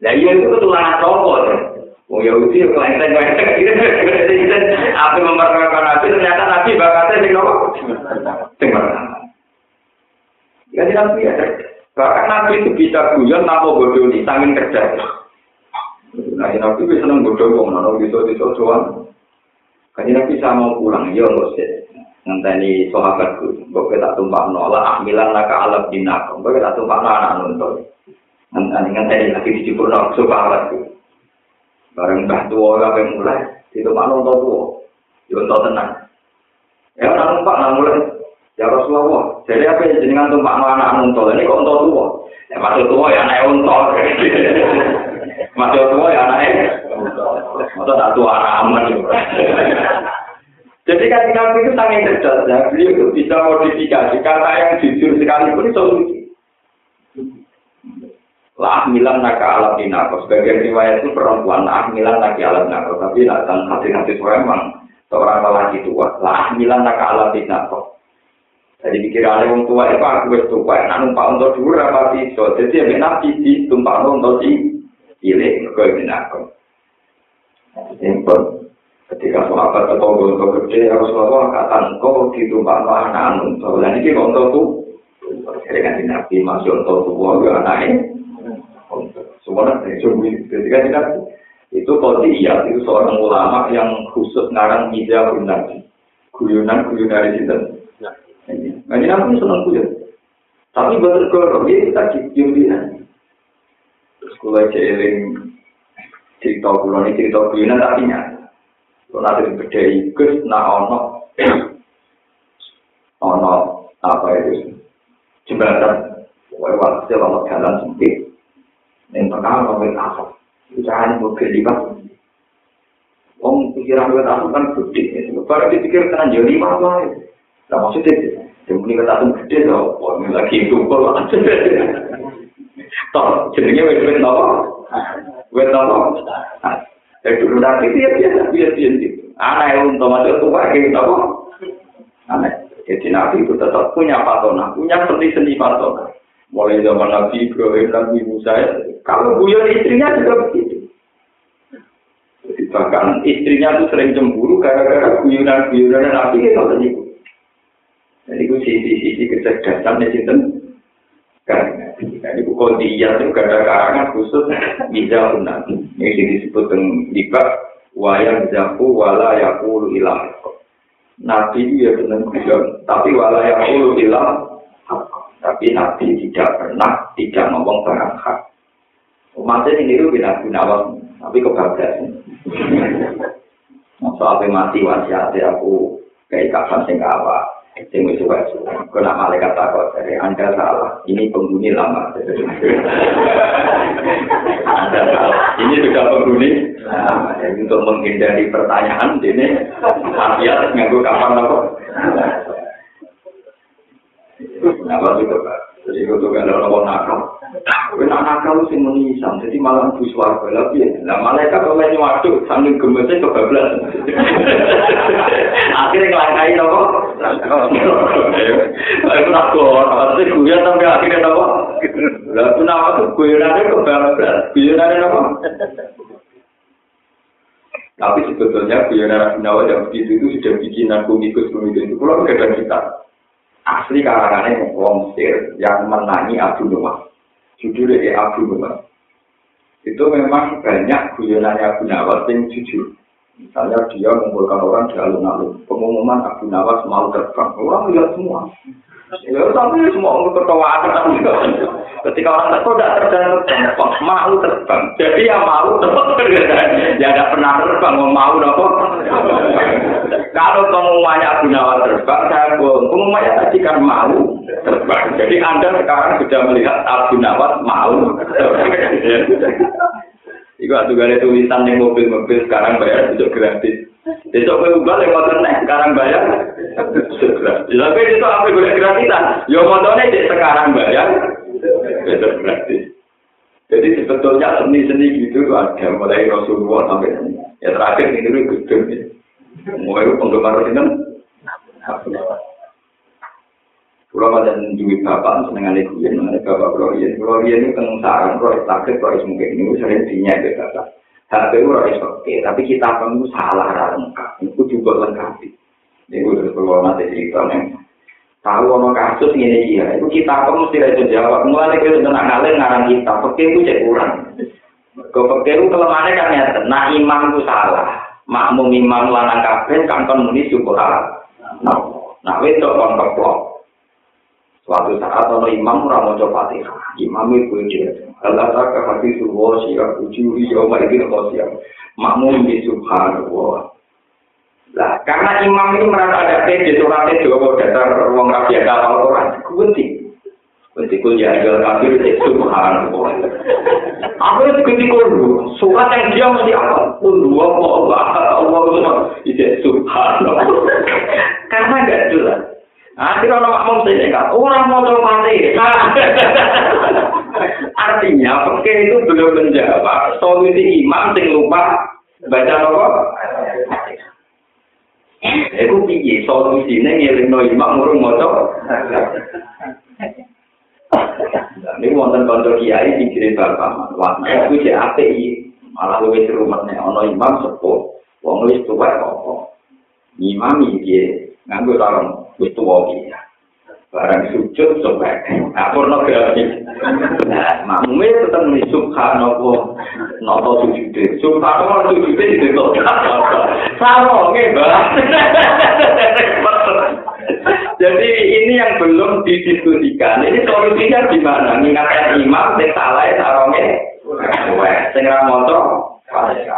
Nah iya itu ketularan cowok. Oh Yahudi ya kelenteng kelenteng. Apa memperkenalkan Nabi ternyata Nabi bakatnya yang apa? Yang pertama. Jadi Nabi ya. Bahkan Nabi itu bisa guyon tanpa bodoh di samping kerja. Nah, nabi itu seneng bodoh kok, nono bisa bisa doang. Kaji nabi sama pulang, ya sih. ngenteni sahabat ku kok tak tumpak nolak amilan laka alab dinak kok tak tumpak anak nonton ngenteni ngenteni lagi di cipur nolak sahabat ku bareng bah tua lah yang mulai di tumpak nonton tua nonton tenang. Ya nak tumpak nak mulai. Ya Rasulullah jadi apa yang jenengan tumpak anak nonton ini kok nonton tua ya masuk tua ya naik nonton masuk tuwa ya naik nonton masuk tak tua ramen Jadi kan Nabi itu sangat cerdas ya. Beliau itu bisa modifikasi kata yang jujur sekalipun itu lucu. Lah milan naka alat dinako. Sebagian riwayat itu perempuan. Lah milan naki alat dinako. Tapi datang hati-hati seorang memang seorang lelaki tua. Lah milan naka alat dinako. Jadi pikirannya orang tua itu aku wis tua. Nah numpak untuk dulu apa bisa. Jadi ya nabi di tumpah untuk si cilik mereka ingin aku. Simpel. Ketika sahabat atau untuk gede harus bawa kata engkau ditumpah no anak untuk dan ini untuk tuh. Jadi kan nabi masuk untuk tua ke anaknya. Semua nanti sungguh ketika kita itu iya itu seorang ulama yang khusus ngarang media nabi. Guyunan guyunan dari situ. Nah ini nabi senang guyon. Tapi betul kalau dia kita cium dia. kula jeeling cerita kula ini cerita kuyunan tapi nyata. Kalau ada yang beda ikut, nah ono, ono apa itu? Jembatan, wajib waktu kalau jalan sempit, yang pertama kalau kita asal, kita hanya mobil lima. Om pikiran kita asal kan gede, baru dipikir kan jadi lima apa itu? Tidak maksudnya, yang punya kita asal gede, kalau ini lagi itu kalau asal. Tol, jadinya wajib wajib wajib wajib Ya dulu nanti dia biasa biasa biasa. Anak yang untuk masuk tua kayak napa? Anak. Jadi Nabi itu tetap punya patona, punya seni seni patona. Mulai zaman Nabi Ibrahim, Nabi Musa, kalau guyon istrinya juga begitu. Jadi bahkan istrinya tuh sering cemburu gara-gara guyonan-guyonan Nabi itu tadi. Jadi itu sisi-sisi kecerdasan di situ. Kan, ini buku dia itu ada karangan khusus bisa nabi. Ini disebut dengan liba wayang jaku wala yakulu ilah. Nabi ya benar tapi wala yakulu ilah. Tapi Nabi tidak pernah tidak ngomong barang hak. Umatnya ini itu bina gunawan, tapi kebablasan. Masa apa mati wasiatnya aku kayak kapan sing awak. Sing wis suwe kok nak malaikat takut dari anda salah. Ini penghuni lama. Anda salah. Ini sudah penghuni lama. Jadi untuk menghindari pertanyaan ini. Artinya nganggu kapan apa? Apa itu pak. Jadi itu ada orang nakal Kowe nak nakal sing menisam, jadi malam bus warga lagi. Nah malaikat kalau ini waktu sambil gemesnya kebablas. Akhirnya kelangkai nopo. Aku nak kor, pasti guyon sampai akhirnya nopo. Lalu nama tuh guyonannya kebablas, guyonannya nopo. Tapi sebetulnya guyonan Nawa yang begitu itu sudah bikinan komikus-komikus itu. Kalau kita, asli karangannya Wong Sir yang menangi Abu Nuwah. Judulnya ya Abu Nawas. Itu memang banyak guyonannya Abu Nawas yang jujur. Misalnya dia mengumpulkan orang di alun-alun. Pengumuman Abu Nawas mau terbang. Orang lihat semua. Ya tapi semua orang ketawa Ketika orang terbang tidak terbang, mau terbang. Jadi yang mau terbang. ya tidak pernah terbang, mau nopo. Kalau pengumumannya Abu Nawas terbang, saya bohong. Pengumumannya tadi kan mau terbang. Jadi Anda sekarang sudah melihat Abu Nawas mau Iku atuh gale tulisan ning mobil-mobil sekarang bayar itu gratis. Besok kowe ubah lek motor nek sekarang bayar. Tapi itu apa boleh gratisan? Yo motornya cek sekarang bayar. Besok gratis. Jadi sebetulnya seni-seni gitu ada mulai Rasulullah sampai ya terakhir ini gedung ya. Mulai penggemar itu Kalau pada duit bapak seneng ada kuyen, ada bapak kalau yen, kalau yen itu tentang saran, kalau sakit, kalau mungkin ini sering dinya itu bapak. HP itu harus oke, tapi kita perlu salah lengkap, itu juga lengkap. Ini gue terus perlu nanti cerita nih. Tahu ono kasus ini dia, itu kita perlu mesti itu jawab. Mulai kita sudah ngalir ngarang kita, oke itu cek kurang. Kau itu kelemahannya kan ya, nah imam itu salah. Makmum imam lanang kabeh kan kon muni syukuran. Nah, nah itu kon keplok. Suatu saat ono imam ora maca Fatihah. Imam itu dia. Allah tak hati suwo siap ujuri yo mari. Makmum di subhanallah. Lah, karena imam ini merasa ada pede suratnya Jawa datar wong rapi ada Al-Quran. Kunti. Kunti kul ya jual kafir subhanallah. Apa itu kunti kul Surat yang dia mesti apa? Kul dua Allah Allah itu subhanallah. Karena enggak jelas. Akhirnya orang makmum saya kan, orang mau coba mati. Artinya, oke itu belum menjawab solusi imam sing lupa baca apa? Itu piye solusinya ngirim no imam ngurung moco. Ini wonten kanca kiai dikirim bapak manwa. Aku cek ATI malah luwih rumah ana imam sepuh. Wong wis tuwa apa? Imam iki nganggo taron wis tuwa iki. Barang sujud sepek. Nah, pornografi. Mamwe tetap nih, subhanahu. Nopo sujud deh. Subhanahu sujud deh, gitu. Sarongnya, bang. Jadi ini yang belum didiskusikan. Ini solusinya gimana? Mengingatkan imam, sing salah, sarongnya. Sing ramoto.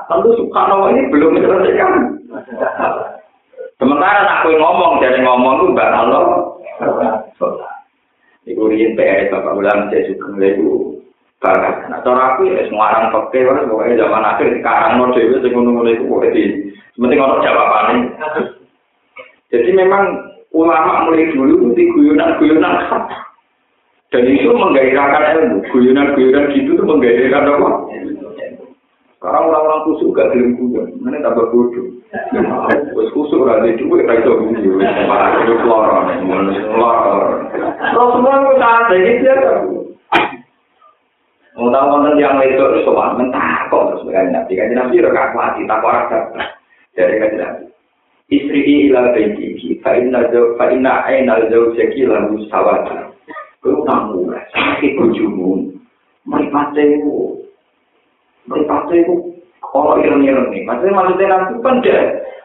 Tentu subhanallah ini belum diselesaikan. Sementara nak kue ngomong dari ngomong itu mbak Allah. Iku riyen PR Bapak Ulang saya suka itu bakat. Nah, cara aku ya semua orang pakai orang pokoknya zaman akhir sekarang mau dewi sing ngono-ngono itu pokoknya di penting orang jawabannya. Jadi memang ulama mulai dulu di guyonan-guyonan dan itu menggairahkan ilmu. Guyonan-guyonan gitu tuh menggairahkan apa? Sekarang orang-orang kusuk gak gelem kuyon, mana tambah bodoh. Wes kusuk ora ada duit ra iso guyon, kudu loro, loro. Terus semua ku saat ya. Mau tahu wonten yang itu terus sopan mentah kok terus kan nabi kan nabi ora kakuati tak ora dari nabi. Istri ila baiti fa inna zaw fa inna aina zawjaki lahu sawata. Kuwi tamu, sakit bojomu. Mripate meripati itu kalau ireng-ireng nih. Maksudnya maksudnya nanti dia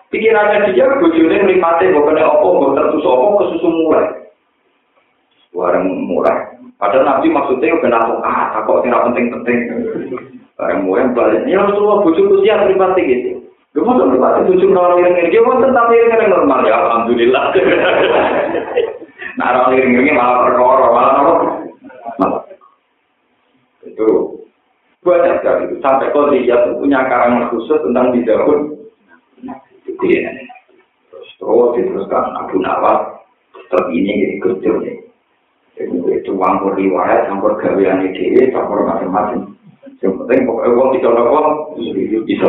pikirannya dia bojone meripati bukan apa bukan terus apa kesusu mulai. Warang mulai. Padahal Nabi maksudnya udah nato ah kok tidak penting-penting. Barang mulai balik. Ya Rasulullah bojoku siap meripati gitu. Lu mau meripati bojo orang ireng-ireng dia mau tetap ireng-ireng normal. Ya alhamdulillah. Nah orang ireng-ireng malah perkara malah apa? Itu banyak sekali. Itu sampai kalau dia punya karangan khusus tentang bidahun jadi terus terus diteruskan Abu Nawas tetap ini jadi nih itu campur riwayat campur gawean ide campur macam-macam. Yang penting pokoknya uang bisa lakukan bisa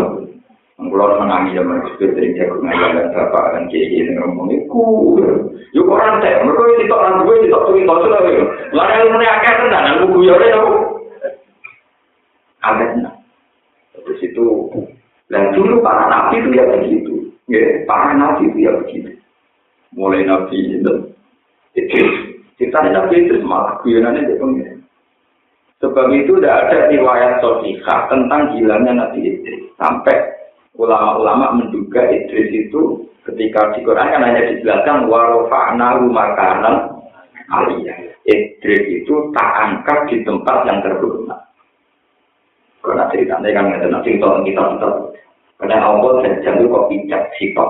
Menangi zaman itu sering jago ngajar dan bapak dan kiai yang ngomong itu, yuk orang teh, mereka itu orang gue itu tuh itu sudah, lalu yang akar tenan, aku gue ya Amin. Terus itu, dan dulu para nabi itu ya begitu. Ya, para nabi itu ya begitu. Mulai nabi itu, itu kita nabi itu malah kuyonannya dia pengen. Sebab itu tidak ada riwayat sosial tentang hilangnya Nabi Idris. Sampai ulama-ulama menduga Idris itu ketika di Quran kan hanya dijelaskan warofa'na makanan aliyah. Idris itu tak angkat di tempat yang terhormat. Karena ceritanya kan nggak ada cerita kita kita. Karena Allah dan itu kok bijak sifat.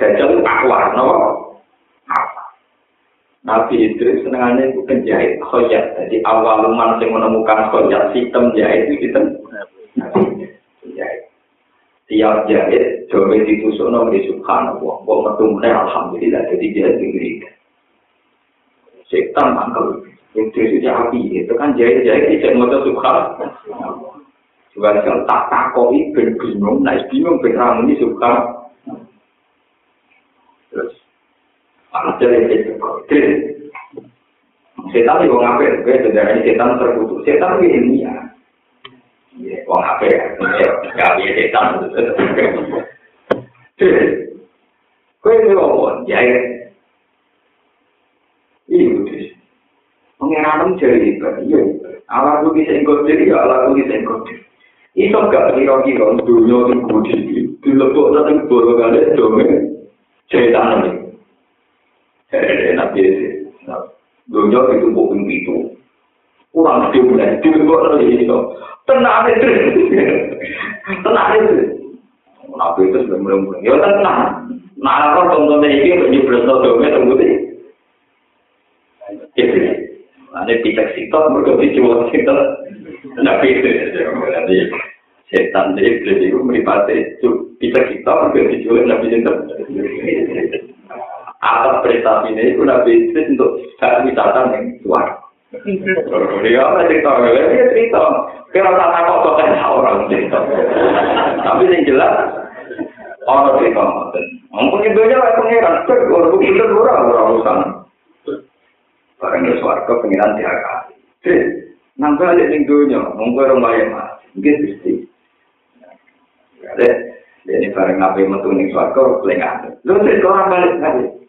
Dan itu akwar, no? Nabi Idris senengannya itu penjahit khoyat. Jadi awal luman yang menemukan khoyat sistem jahit itu sistem. Tiap jahit, coba ditusuk nomor subhanallah. Kok metumnya alhamdulillah. Jadi dia diberi. Setan mangkel. Idris itu api. Itu kan jahit-jahit tidak mau subhanallah. Juga kalau tak takoi ben bingung, nah bingung ben ramuni suka. Terus, apa jadi itu? Terus, setan itu? Gue saudara ini setan terkutuk. Setan itu ilmiah. Ya, Wong apa ya? Gawe setan. Kowe ngomong ya. Ibu dis. Pengenalan jari itu, iya. Alat tulis yang kau jari, alat tulis yang kau jari. Itu gak kira-kira dunia yang kau jari. Dilebok nanti bolong kali dongeng. Cerita nanti. Nabi Dunia itu bukan pintu. Kurang gede mulai dilebok nanti itu. Tenang itu, tenang itu. Nabi itu sudah mulai-mulai. Ya tenang. Nah, kalau contohnya ini menyebut dome tunggu deh. Ini picek sitok, mereka dijual sitok. Nabi itu, nanti setan dari itu meripati picek sitok, mereka dijual Nabi itu. Atas prestasi ini, itu Nabi itu untuk wisata yang luar. Dia apa cerita? Dia cerita. Kira tak takut kok kan orang cerita. Tapi yang jelas, orang cerita. Mungkin itu aja pengiran. Orang itu orang orang urusan. bareng ya swarga pengiran diakal. Jadi, nang balik ning dunya, monggo ora mbae mas. Nggih Gusti. Ya, ini nabi metu ning swarga lengan. Lho sik kok ora balik nabi.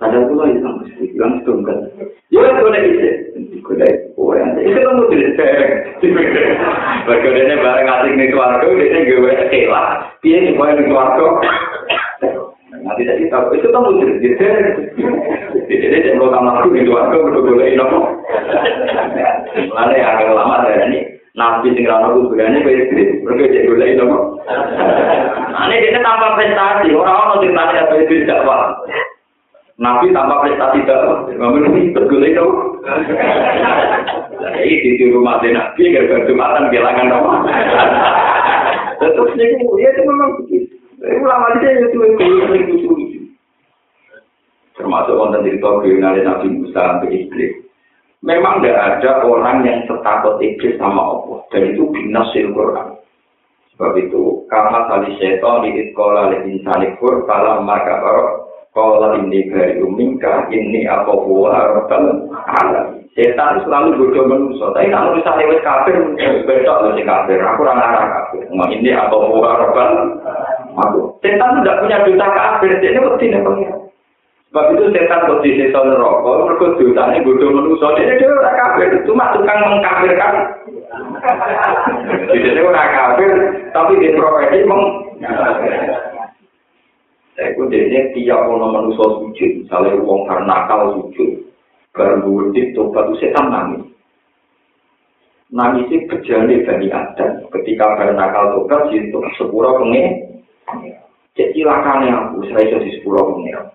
Padahal itu lagi sama sih, bilang itu enggak. Ya, itu ada ide. Kudai, oh ya, itu kan mesti dicek. Berkodenya bareng asik nih suara tuh, dia nih gue kecewa. Dia nih gue nih suara tuh. Nanti tadi tau, itu kan mesti dicek. Jadi dia mau tamat tuh di suara tuh, udah boleh ini dong. Mana ya, agak lama dari ini. Nabi sing nunggu sebenarnya, gue jadi gue jadi gue jadi dong. Nah, ini dia tambah prestasi, orang-orang mau cerita apa itu tidak. Nabi tanpa prestasi apa. Namun ini bergulai dong. Jadi di rumah nabi gara-gara jumatan kehilangan apa. Terus ini ya itu memang begitu. ulama dia itu yang lucu Termasuk konten cerita kriminalnya Nabi Musa sampai iblis. Memang tidak ada orang yang setakut iblis sama Allah. Dan itu binasil Quran. Sebab itu, karena tali setan di sekolah di insani kalau maka kalau ini dari umingka, ini apa buah rabbal alam. Setan selalu bodoh manusia. Tapi kalau misalnya wes kafir, besok masih kafir. Aku orang arah kafir. Ini apa buah rabbal Aku. Setan tidak punya dosa kafir, dia ini nih pengiran. Sebab itu setan bukti setan rokok, mereka dosa ini bodoh manusia, dia dia orang kafir, cuma tukang mengkafirkan. Jadi dia orang kafir, tapi dia profesi meng. Saya pun dia tiap orang manusia sujud, misalnya uang karena nakal sujud, wujud tobat itu setan nangis. Nangis itu berjalan dari Adam. Ketika baru nakal tobat, itu sepura pengen Cek cilakannya aku, saya sepuluh pengiran.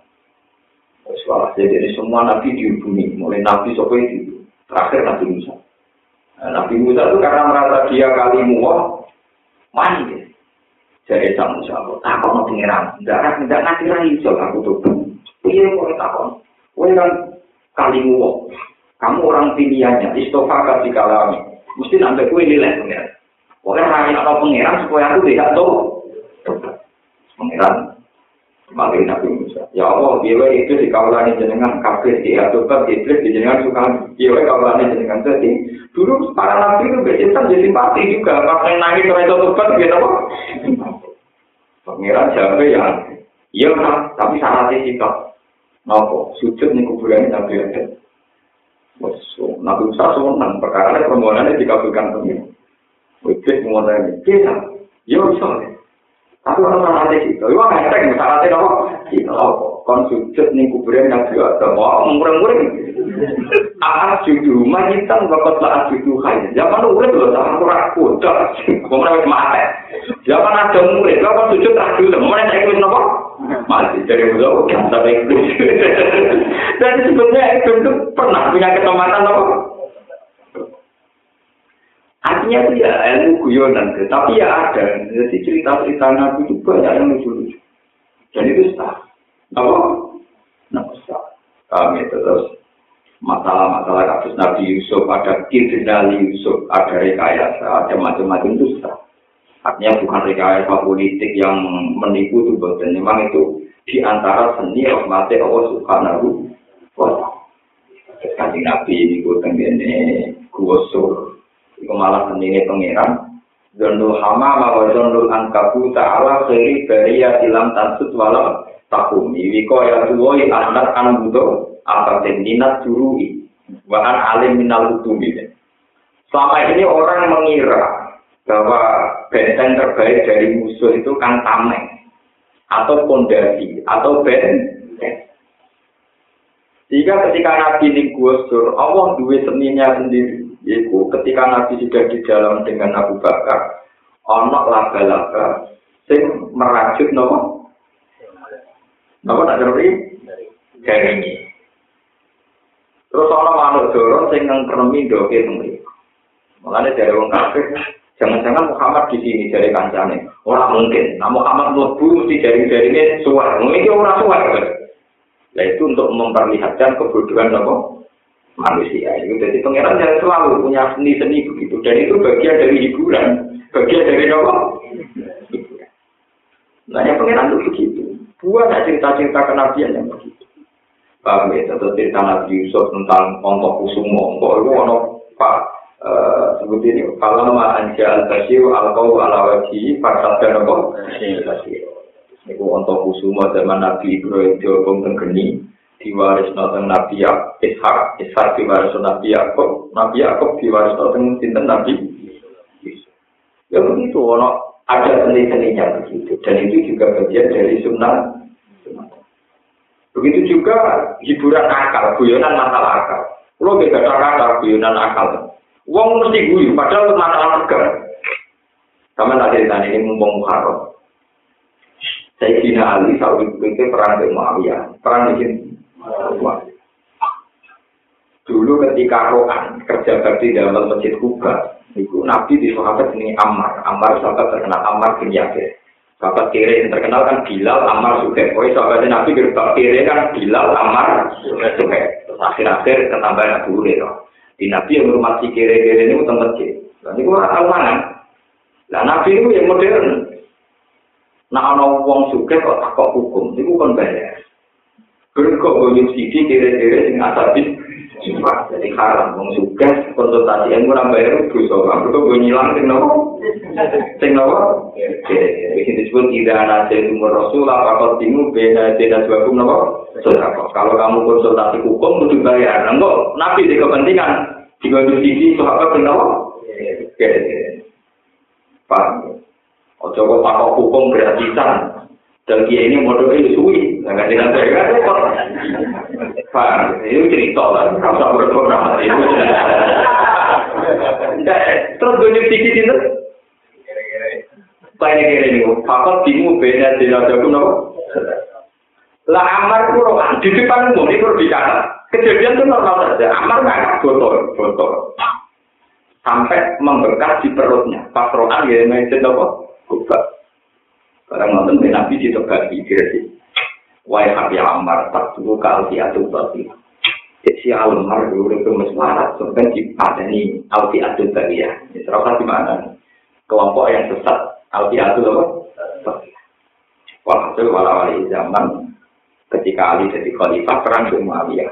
Soalnya jadi semua nabi dihubungi, mulai nabi sopo itu, terakhir nabi Musa. Nah, nabi Musa itu karena merasa dia kali muah, mani deh. Jadi sang Musa, tak mau pengiran, tidak tidak nanti lagi soal aku tuh. Iya, kau takon. Kau kan kali muah, kamu orang pilihannya, istofa kasih kalami. Mesti nanti kue nilai pengiran. Pokoknya hanya ada pengiran supaya aku tidak tahu. Pengiran Makin Nabi Musa. Ya Allah, dia itu di kawalan jenengan kafir, dia tetap iblis di jenengan suka. Dia kawalan jenengan jadi. Dulu para nabi itu bercinta jadi mati juga. Yang nangis itu tetap gitu? pengiran jabe ya iya mas tapi sama sih kita nopo sujud nih kuburan ini jambe ya bosom nabi Musa sunan perkara ini permohonannya dikabulkan pengiran wajib permohonannya kita iya bisa nih tapi orang sama sih kita iya nggak ada yang sama sih nopo kita nopo kon sujud nih kuburan yang jambe ya mau ngurang-ngurang Aat judu, majitan bakal lah judu kaya. Zaman udah belum sama kurang kuda, kemudian mati. Zaman ada murid, lo kan sujud tak dulu, mana saya ikut nopo? Mati, jadi udah udah sampai ikut. Dan sebetulnya itu pernah punya kesempatan nopo? Artinya itu ya ilmu guyonan, tapi ya ada. Jadi cerita-cerita Nabi itu banyak yang lucu-lucu. Dan itu sah. Apa? Nah, sah. Kami terus masalah-masalah kasus Nabi Yusuf, ada kriminal Yusuf, ada rekayasa, ada macam-macam itu. Artinya bukan rekayasa politik yang menipu itu, dan memang itu di antara seni rahmatnya Allah Subhanahu wa ta'ala. Nabi ini gue tenggene gosur iku malah senine pangeran Zondul hama mawa zondul angkabu ta'ala khairi bariya ilam tansut wala takumi. Wiko ya tuwoi anak an budo apa minat jurui bahkan alim minal utumi selama ini orang mengira bahwa benteng terbaik dari musuh itu kan tameng atau pondasi atau benteng. Sehingga ketika Nabi ini gusur, Allah dua seninya sendiri. Yaitu ketika Nabi sudah di dalam dengan Abu Bakar, ono laga-laga sing merajut nopo. Nopo tak ngerti? Dari Terus ono manuk dorong sing ngkremi doke teng Makanya dari orang kafir, jangan-jangan Muhammad di sini dari kancane. Orang mungkin. Nah Muhammad mlebu mesti dari dari ini suar. Mungkin orang suar. Nah itu untuk memperlihatkan kebodohan apa? manusia. Itu jadi pangeran yang selalu punya seni-seni begitu. Dan itu bagian dari hiburan. Bagian dari apa? Nah yang pangeran itu begitu. Buat cerita-cerita kenabian yang begitu. Paham ya? Contoh cerita Nabi Yusuf tentang ontok kusumo. Kok itu ono Pak Eh, seperti ini kalau ma anja al basir al kau ala wajhi fasad dan apa Niku untuk kusuma zaman Nabi Ibrahim diobong tenggeni diwaris nonton Nabi Ishak Ishak diwaris Nabi Yakob Nabi Yakob diwaris nonton sinten Nabi? Ya begitu, ono ada seni-seninya begitu. Dan itu juga bagian dari sunnah Begitu juga hiburan akal, guyonan masalah akal. Kalau beda kata guyonan akal, Wong mesti guyu, padahal masalah negara. Sama tak cerita ini mumpung Muharram. Saya kira Ali saat itu perang dengan Muawiyah, perang di. Dulu ketika Rohan kerja bakti dalam masjid Kuba, itu Nabi di sahabat ini Ammar, Ammar sahabat terkenal Ammar bin Yasir. Sahabat kiri yang terkenal kan Bilal, Ammar, Suhaib. Oh, sahabat Nabi gerbang kiri kan Bilal, Ammar, Suhaib. Terus akhir-akhir ketambahan Abu Hurairah. Di Nabi yang hormati kere-kere ini utang masjid. Dan itu orang tahu mana. Nah Nabi itu yang modern. Nah ana wong suka kok takok hukum, itu kan bayar. Berkok bonus sidi kere-kere sing asabi Sumpah, jadi haram, wong suka konsultasi yang kurang bayar dosa. Mereka gue nyilang, sing nopo? Sing nopo? Jadi disebut tidak ada umur rasul, apa kau timu, beda tidak sebabum nopo? Kalau kamu konsultasi hukum, kudu bayar. Enggak, nabi di kepentingan. Gue sisi, sahabat kenapa? Pak, ojo kok pakok hukum gratisan. Dan dia ini modalnya suwi, nggak dengan saya kan? Pak, itu cerita lah, rasa berdoa itu. Terus gue nyuci itu, Pak ini kira ini, fakot timu beda tidak jago nopo. Lah Amar itu di depan umum itu bicara. Kejadian itu normal saja. Amar nggak botol, botol. Sampai membekas di perutnya. Pas rohan ya itu nopo, kubah. Karena nonton Nabi di tempat di Wahai hati Ammar, tak tunggu kalti atau babi. Si Ammar dulu itu mesmarat, sebenarnya di padani alti atau babi ya. Serasa di mana? Kelompok yang sesat alti atau apa? Walhasil walawali zaman ketika Ali jadi khalifah perang dengan Muawiyah.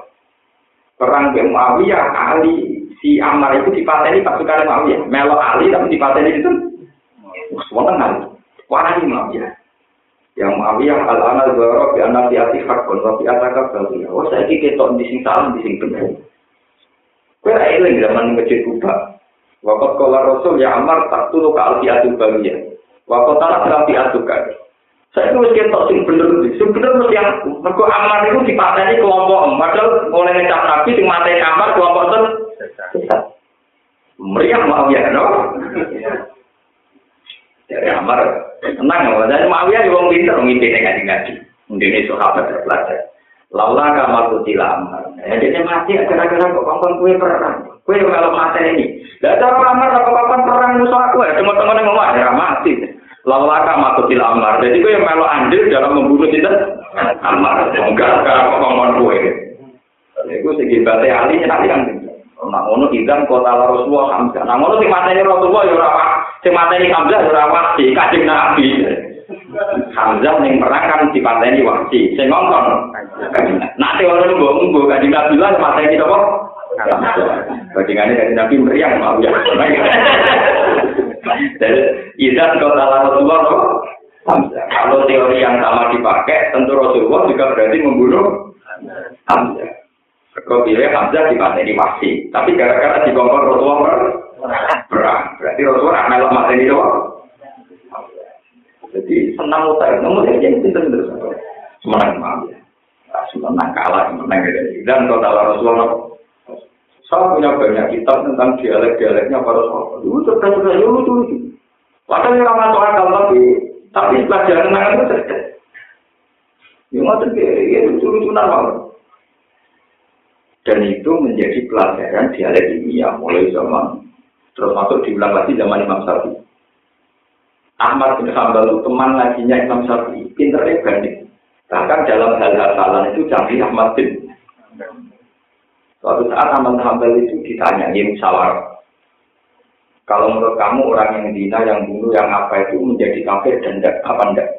Perang dengan Muawiyah, Ali si Ammar itu dipateni pasukan Muawiyah. Melo Ali tapi dipateni itu. Wah, Ali. Warani Muawiyah. yang Muawiyah al-ana dzara bi anna fi ati hakun wa fi ataka bawiya. Oh saiki ketok di sing salah di sing bener. Kowe ra eling zaman masjid Kuba. Waqat kala Rasul ya Amar tak tulu ka alfi atu bawiya. Waqat tak alfi atu ka. Saya itu ketok sing bener sing bener mesti aku. Mergo Amar itu dipateni kelompok padahal oleh ngecap Nabi sing mateni Amar kelompok itu meriah Muawiyah no. Dari Amar, tenang ya, dari Muawiyah juga pinter, mimpi ngaji ngaji. Mungkin ini sahabat terpelajar. Laulah kamar kutila Amar. Ya, dia mati, gara-gara kok kapan kue perang. Kue kalau mati ini. Tidak cara Amar, apa kapan perang musuh aku ya. Teman-teman yang ngomong, ya mati. Kamar kutila Amar. Jadi kue melo andil dalam membunuh kita. Amar, enggak, enggak, kok kapan kue. Itu segi batai ahli, nanti yang Nah, ngono idan kota Rasulullah Hamzah. Nah, ngono sing mateni Rasulullah ya ora apa. Sing mateni Hamzah ya ora wasi, Kanjeng Nabi. Hamzah ning perang kan dipateni wasi. Sing ngongkon. Nah, teori ngono mbok Kanjeng Nabi lah mateni apa? Bandingannya dari Nabi meriang mau ya. Jadi idan kota Rasulullah Hamzah. Kalau teori yang sama dipakai, tentu Rasulullah juga berarti membunuh Hamzah. Kau pilih Hamzah di mana ini masih, tapi gara-gara di kompor Rasulullah Perang. Berarti Rasulullah melok mati ini doang. Jadi senang utang, namun saya jadi pinter terus. Semenang maaf ya. Semenang kalah, semenang gitu. Dan kalau Rasulullah, saya punya banyak kitab tentang dialek-dialeknya para sahabat. Itu cerdas-cerdas, itu lucu-lucu. Padahal orang masuk akal, tapi tapi pelajaran nangan itu cerdas. Yang ngotot ya lucu-lucu normal. Dan itu menjadi pelajaran dialek ilmiah mulai zaman terus masuk diulang lagi zaman Imam Syafi'i. Ahmad bin Hambal itu teman ngajinya Imam Syafi'i, pinternya banding. Bahkan dalam hal hafalan itu canggih Ahmad bin. Suatu saat Ahmad bin Hambal itu ditanya, ya musyawarah. Kalau menurut kamu orang yang dina, yang bunuh, yang apa itu menjadi kafir dan tidak, apa enggak?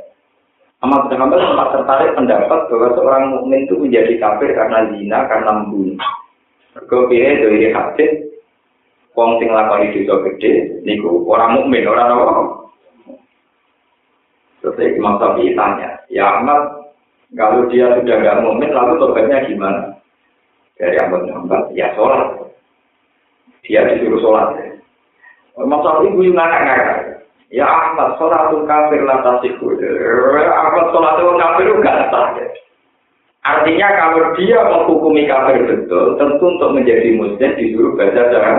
Ahmad bin Hambal sempat tertarik pendapat bahwa seorang mukmin itu menjadi kafir karena zina, karena membunuh. Kemudian dari hadis, wong sing lakoni dosa gede, niku orang mukmin, orang apa? Terus Imam Syafi'i tanya, ya Ahmad, kalau dia sudah nggak mukmin, lalu tobatnya gimana? Dari Ahmad Muhammad, ya sholat. Dia disuruh sholat. Syafi'i gue ngakak-ngakak. Ya Ahmad, sholatul kafir latasiku. Ahmad sholatul kafir gak sah. Ya. Artinya kalau dia menghukumi kafir betul, tentu untuk menjadi muslim disuruh baca jangan.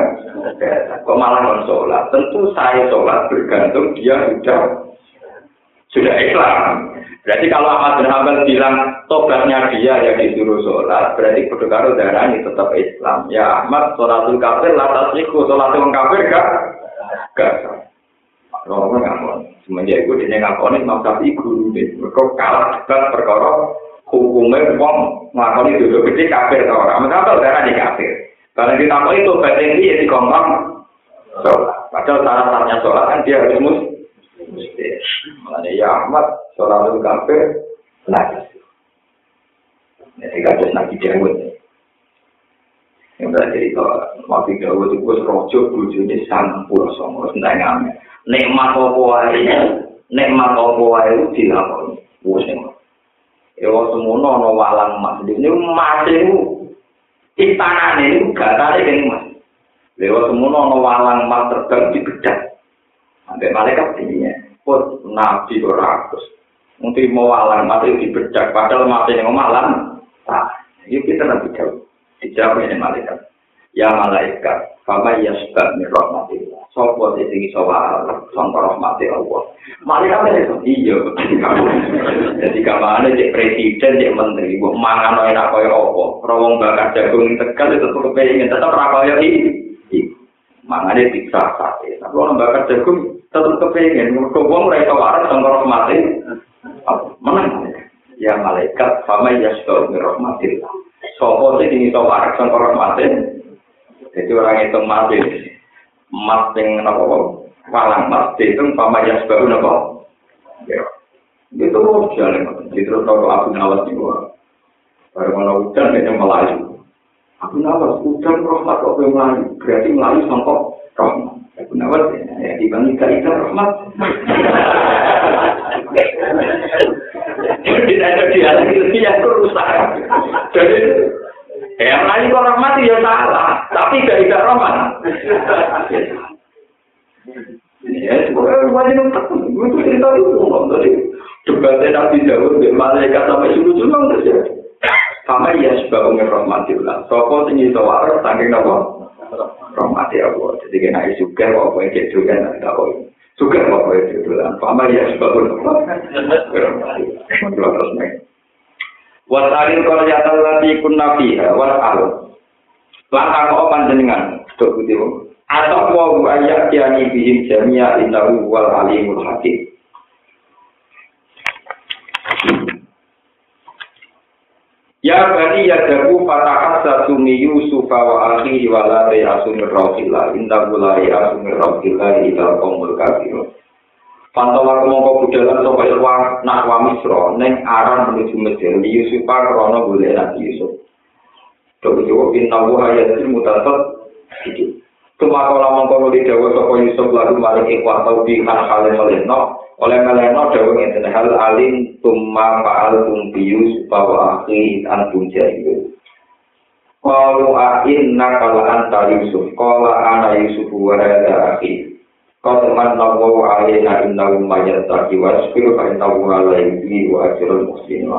Kok malah sholat? Tentu saya sholat bergantung dia sudah sudah Islam. Berarti kalau Ahmad bin Hanbal bilang tobatnya dia yang disuruh sholat, berarti kudu karo darah ini tetap Islam. Ya Ahmad sholatul kafir latas iku sholatul kafir gak gak. Romo ngakon. Semenjak itu dia ngakoni Imam Syafi'i guru. Mereka kalah debat perkara hukumnya wong ngakoni dosa gede kafir atau orang. Mengapa darah ini kafir? Mau itu batin dia di kompang sholat. Padahal syarat-syaratnya sholat kan dia harus mus Mulanya ya Ahmad, sholat itu kafir, lagi. Ini kados nabi Dawud. Yang berarti itu, Nabi Dawud itu bujuni sang pura songo, sentai ngame. Nikmat apa wae, nikmat apa wae itu dilakoni. Wes Ya semono ana walang emas. Ini emas itu istanane itu gatane kene emas. Lewat semono ana walang emas terbang di bedak. Sampai malaikat tingginya. Put nabi rakus. Mungkin mau walang mati di bedak. Padahal mati yang malam. Nah, ini kita nabi jauh. Dijawab ini malaikat. Ya malaikat. Fama ya sebab min rahmatillah. Sopo di sini soal sangka rahmati Allah. Malaikat ini iya. Jadi kamane cek presiden, cek menteri, buat mangan enak kaya apa. Rawong bakar jagung tegal itu tetap kepingin tetap rakaya ini. Mangane bisa sate. Tapi orang bakar jagung tetap kepengen. Mereka ora iso waras sangka rahmati. Menang. Ya malaikat sama ya sudah rahmatillah. Sopo sing iso waras sangka rahmati. Jadi orang itu mati. Mas sing napa walang mas itu sama ya sudah. Ya. Itu jalan. Jadi terus kalau aku nawas juga. Baru mau hujan kayaknya melayu. Abu Nawas, udang rahmat kok melayu. Berarti melayu sangkok rahmat. Nawas, ya dibanding kaitan rahmat. Tidak ada dialog itu yang rusak. Jadi, ya melayu kok rahmat ya salah. Tapi tidak rahmat. Ya, sebenarnya wajib untuk itu cerita itu. Jadi, debatnya Nabi Dawud, malaikat sampai suruh-suruh terjadi. Sama ya sebab rahmatillah. Sopo sing iso waras saking napa? Rahmati Allah. Jadi kena juga apa yang dia juga nanti tahu. Juga apa yang dia juga. Sama ya sebab umir rahmatillah. Wasalil kalau jatuh lagi kun nabi, wasal. Langkah kau panjenengan, dok kutimu. Atau wau ayat kiani bihim jamia innahu wal alimul hakim. Ya bani ya daku fatahat satumi Yusuf wa akhihi wa la asumir rawhillah inta bulai asumir rawhillah ila qomul kafir. Pantawa kemongko budalan sapa ilwa nak wa misra ning aran menuju Mesir di Yusuf krana golek Nabi Yusuf. Dok yo inna wa ayatul mutatat iki. Tumakola mongko di dawa sapa Yusuf lalu maring ikhwan tau bi kan kale meleno oleh meleno dawa ngeten hal alim tumma fa'al tumbius bahwa akhi an punja itu. Qalu a inna kala anta Yusuf Qala ana Yusuf wa hadha akhi Qad manna Allahu alaina innahu mayyataki wa asfiru fa innahu ala yudhi wa ajrul muhsinin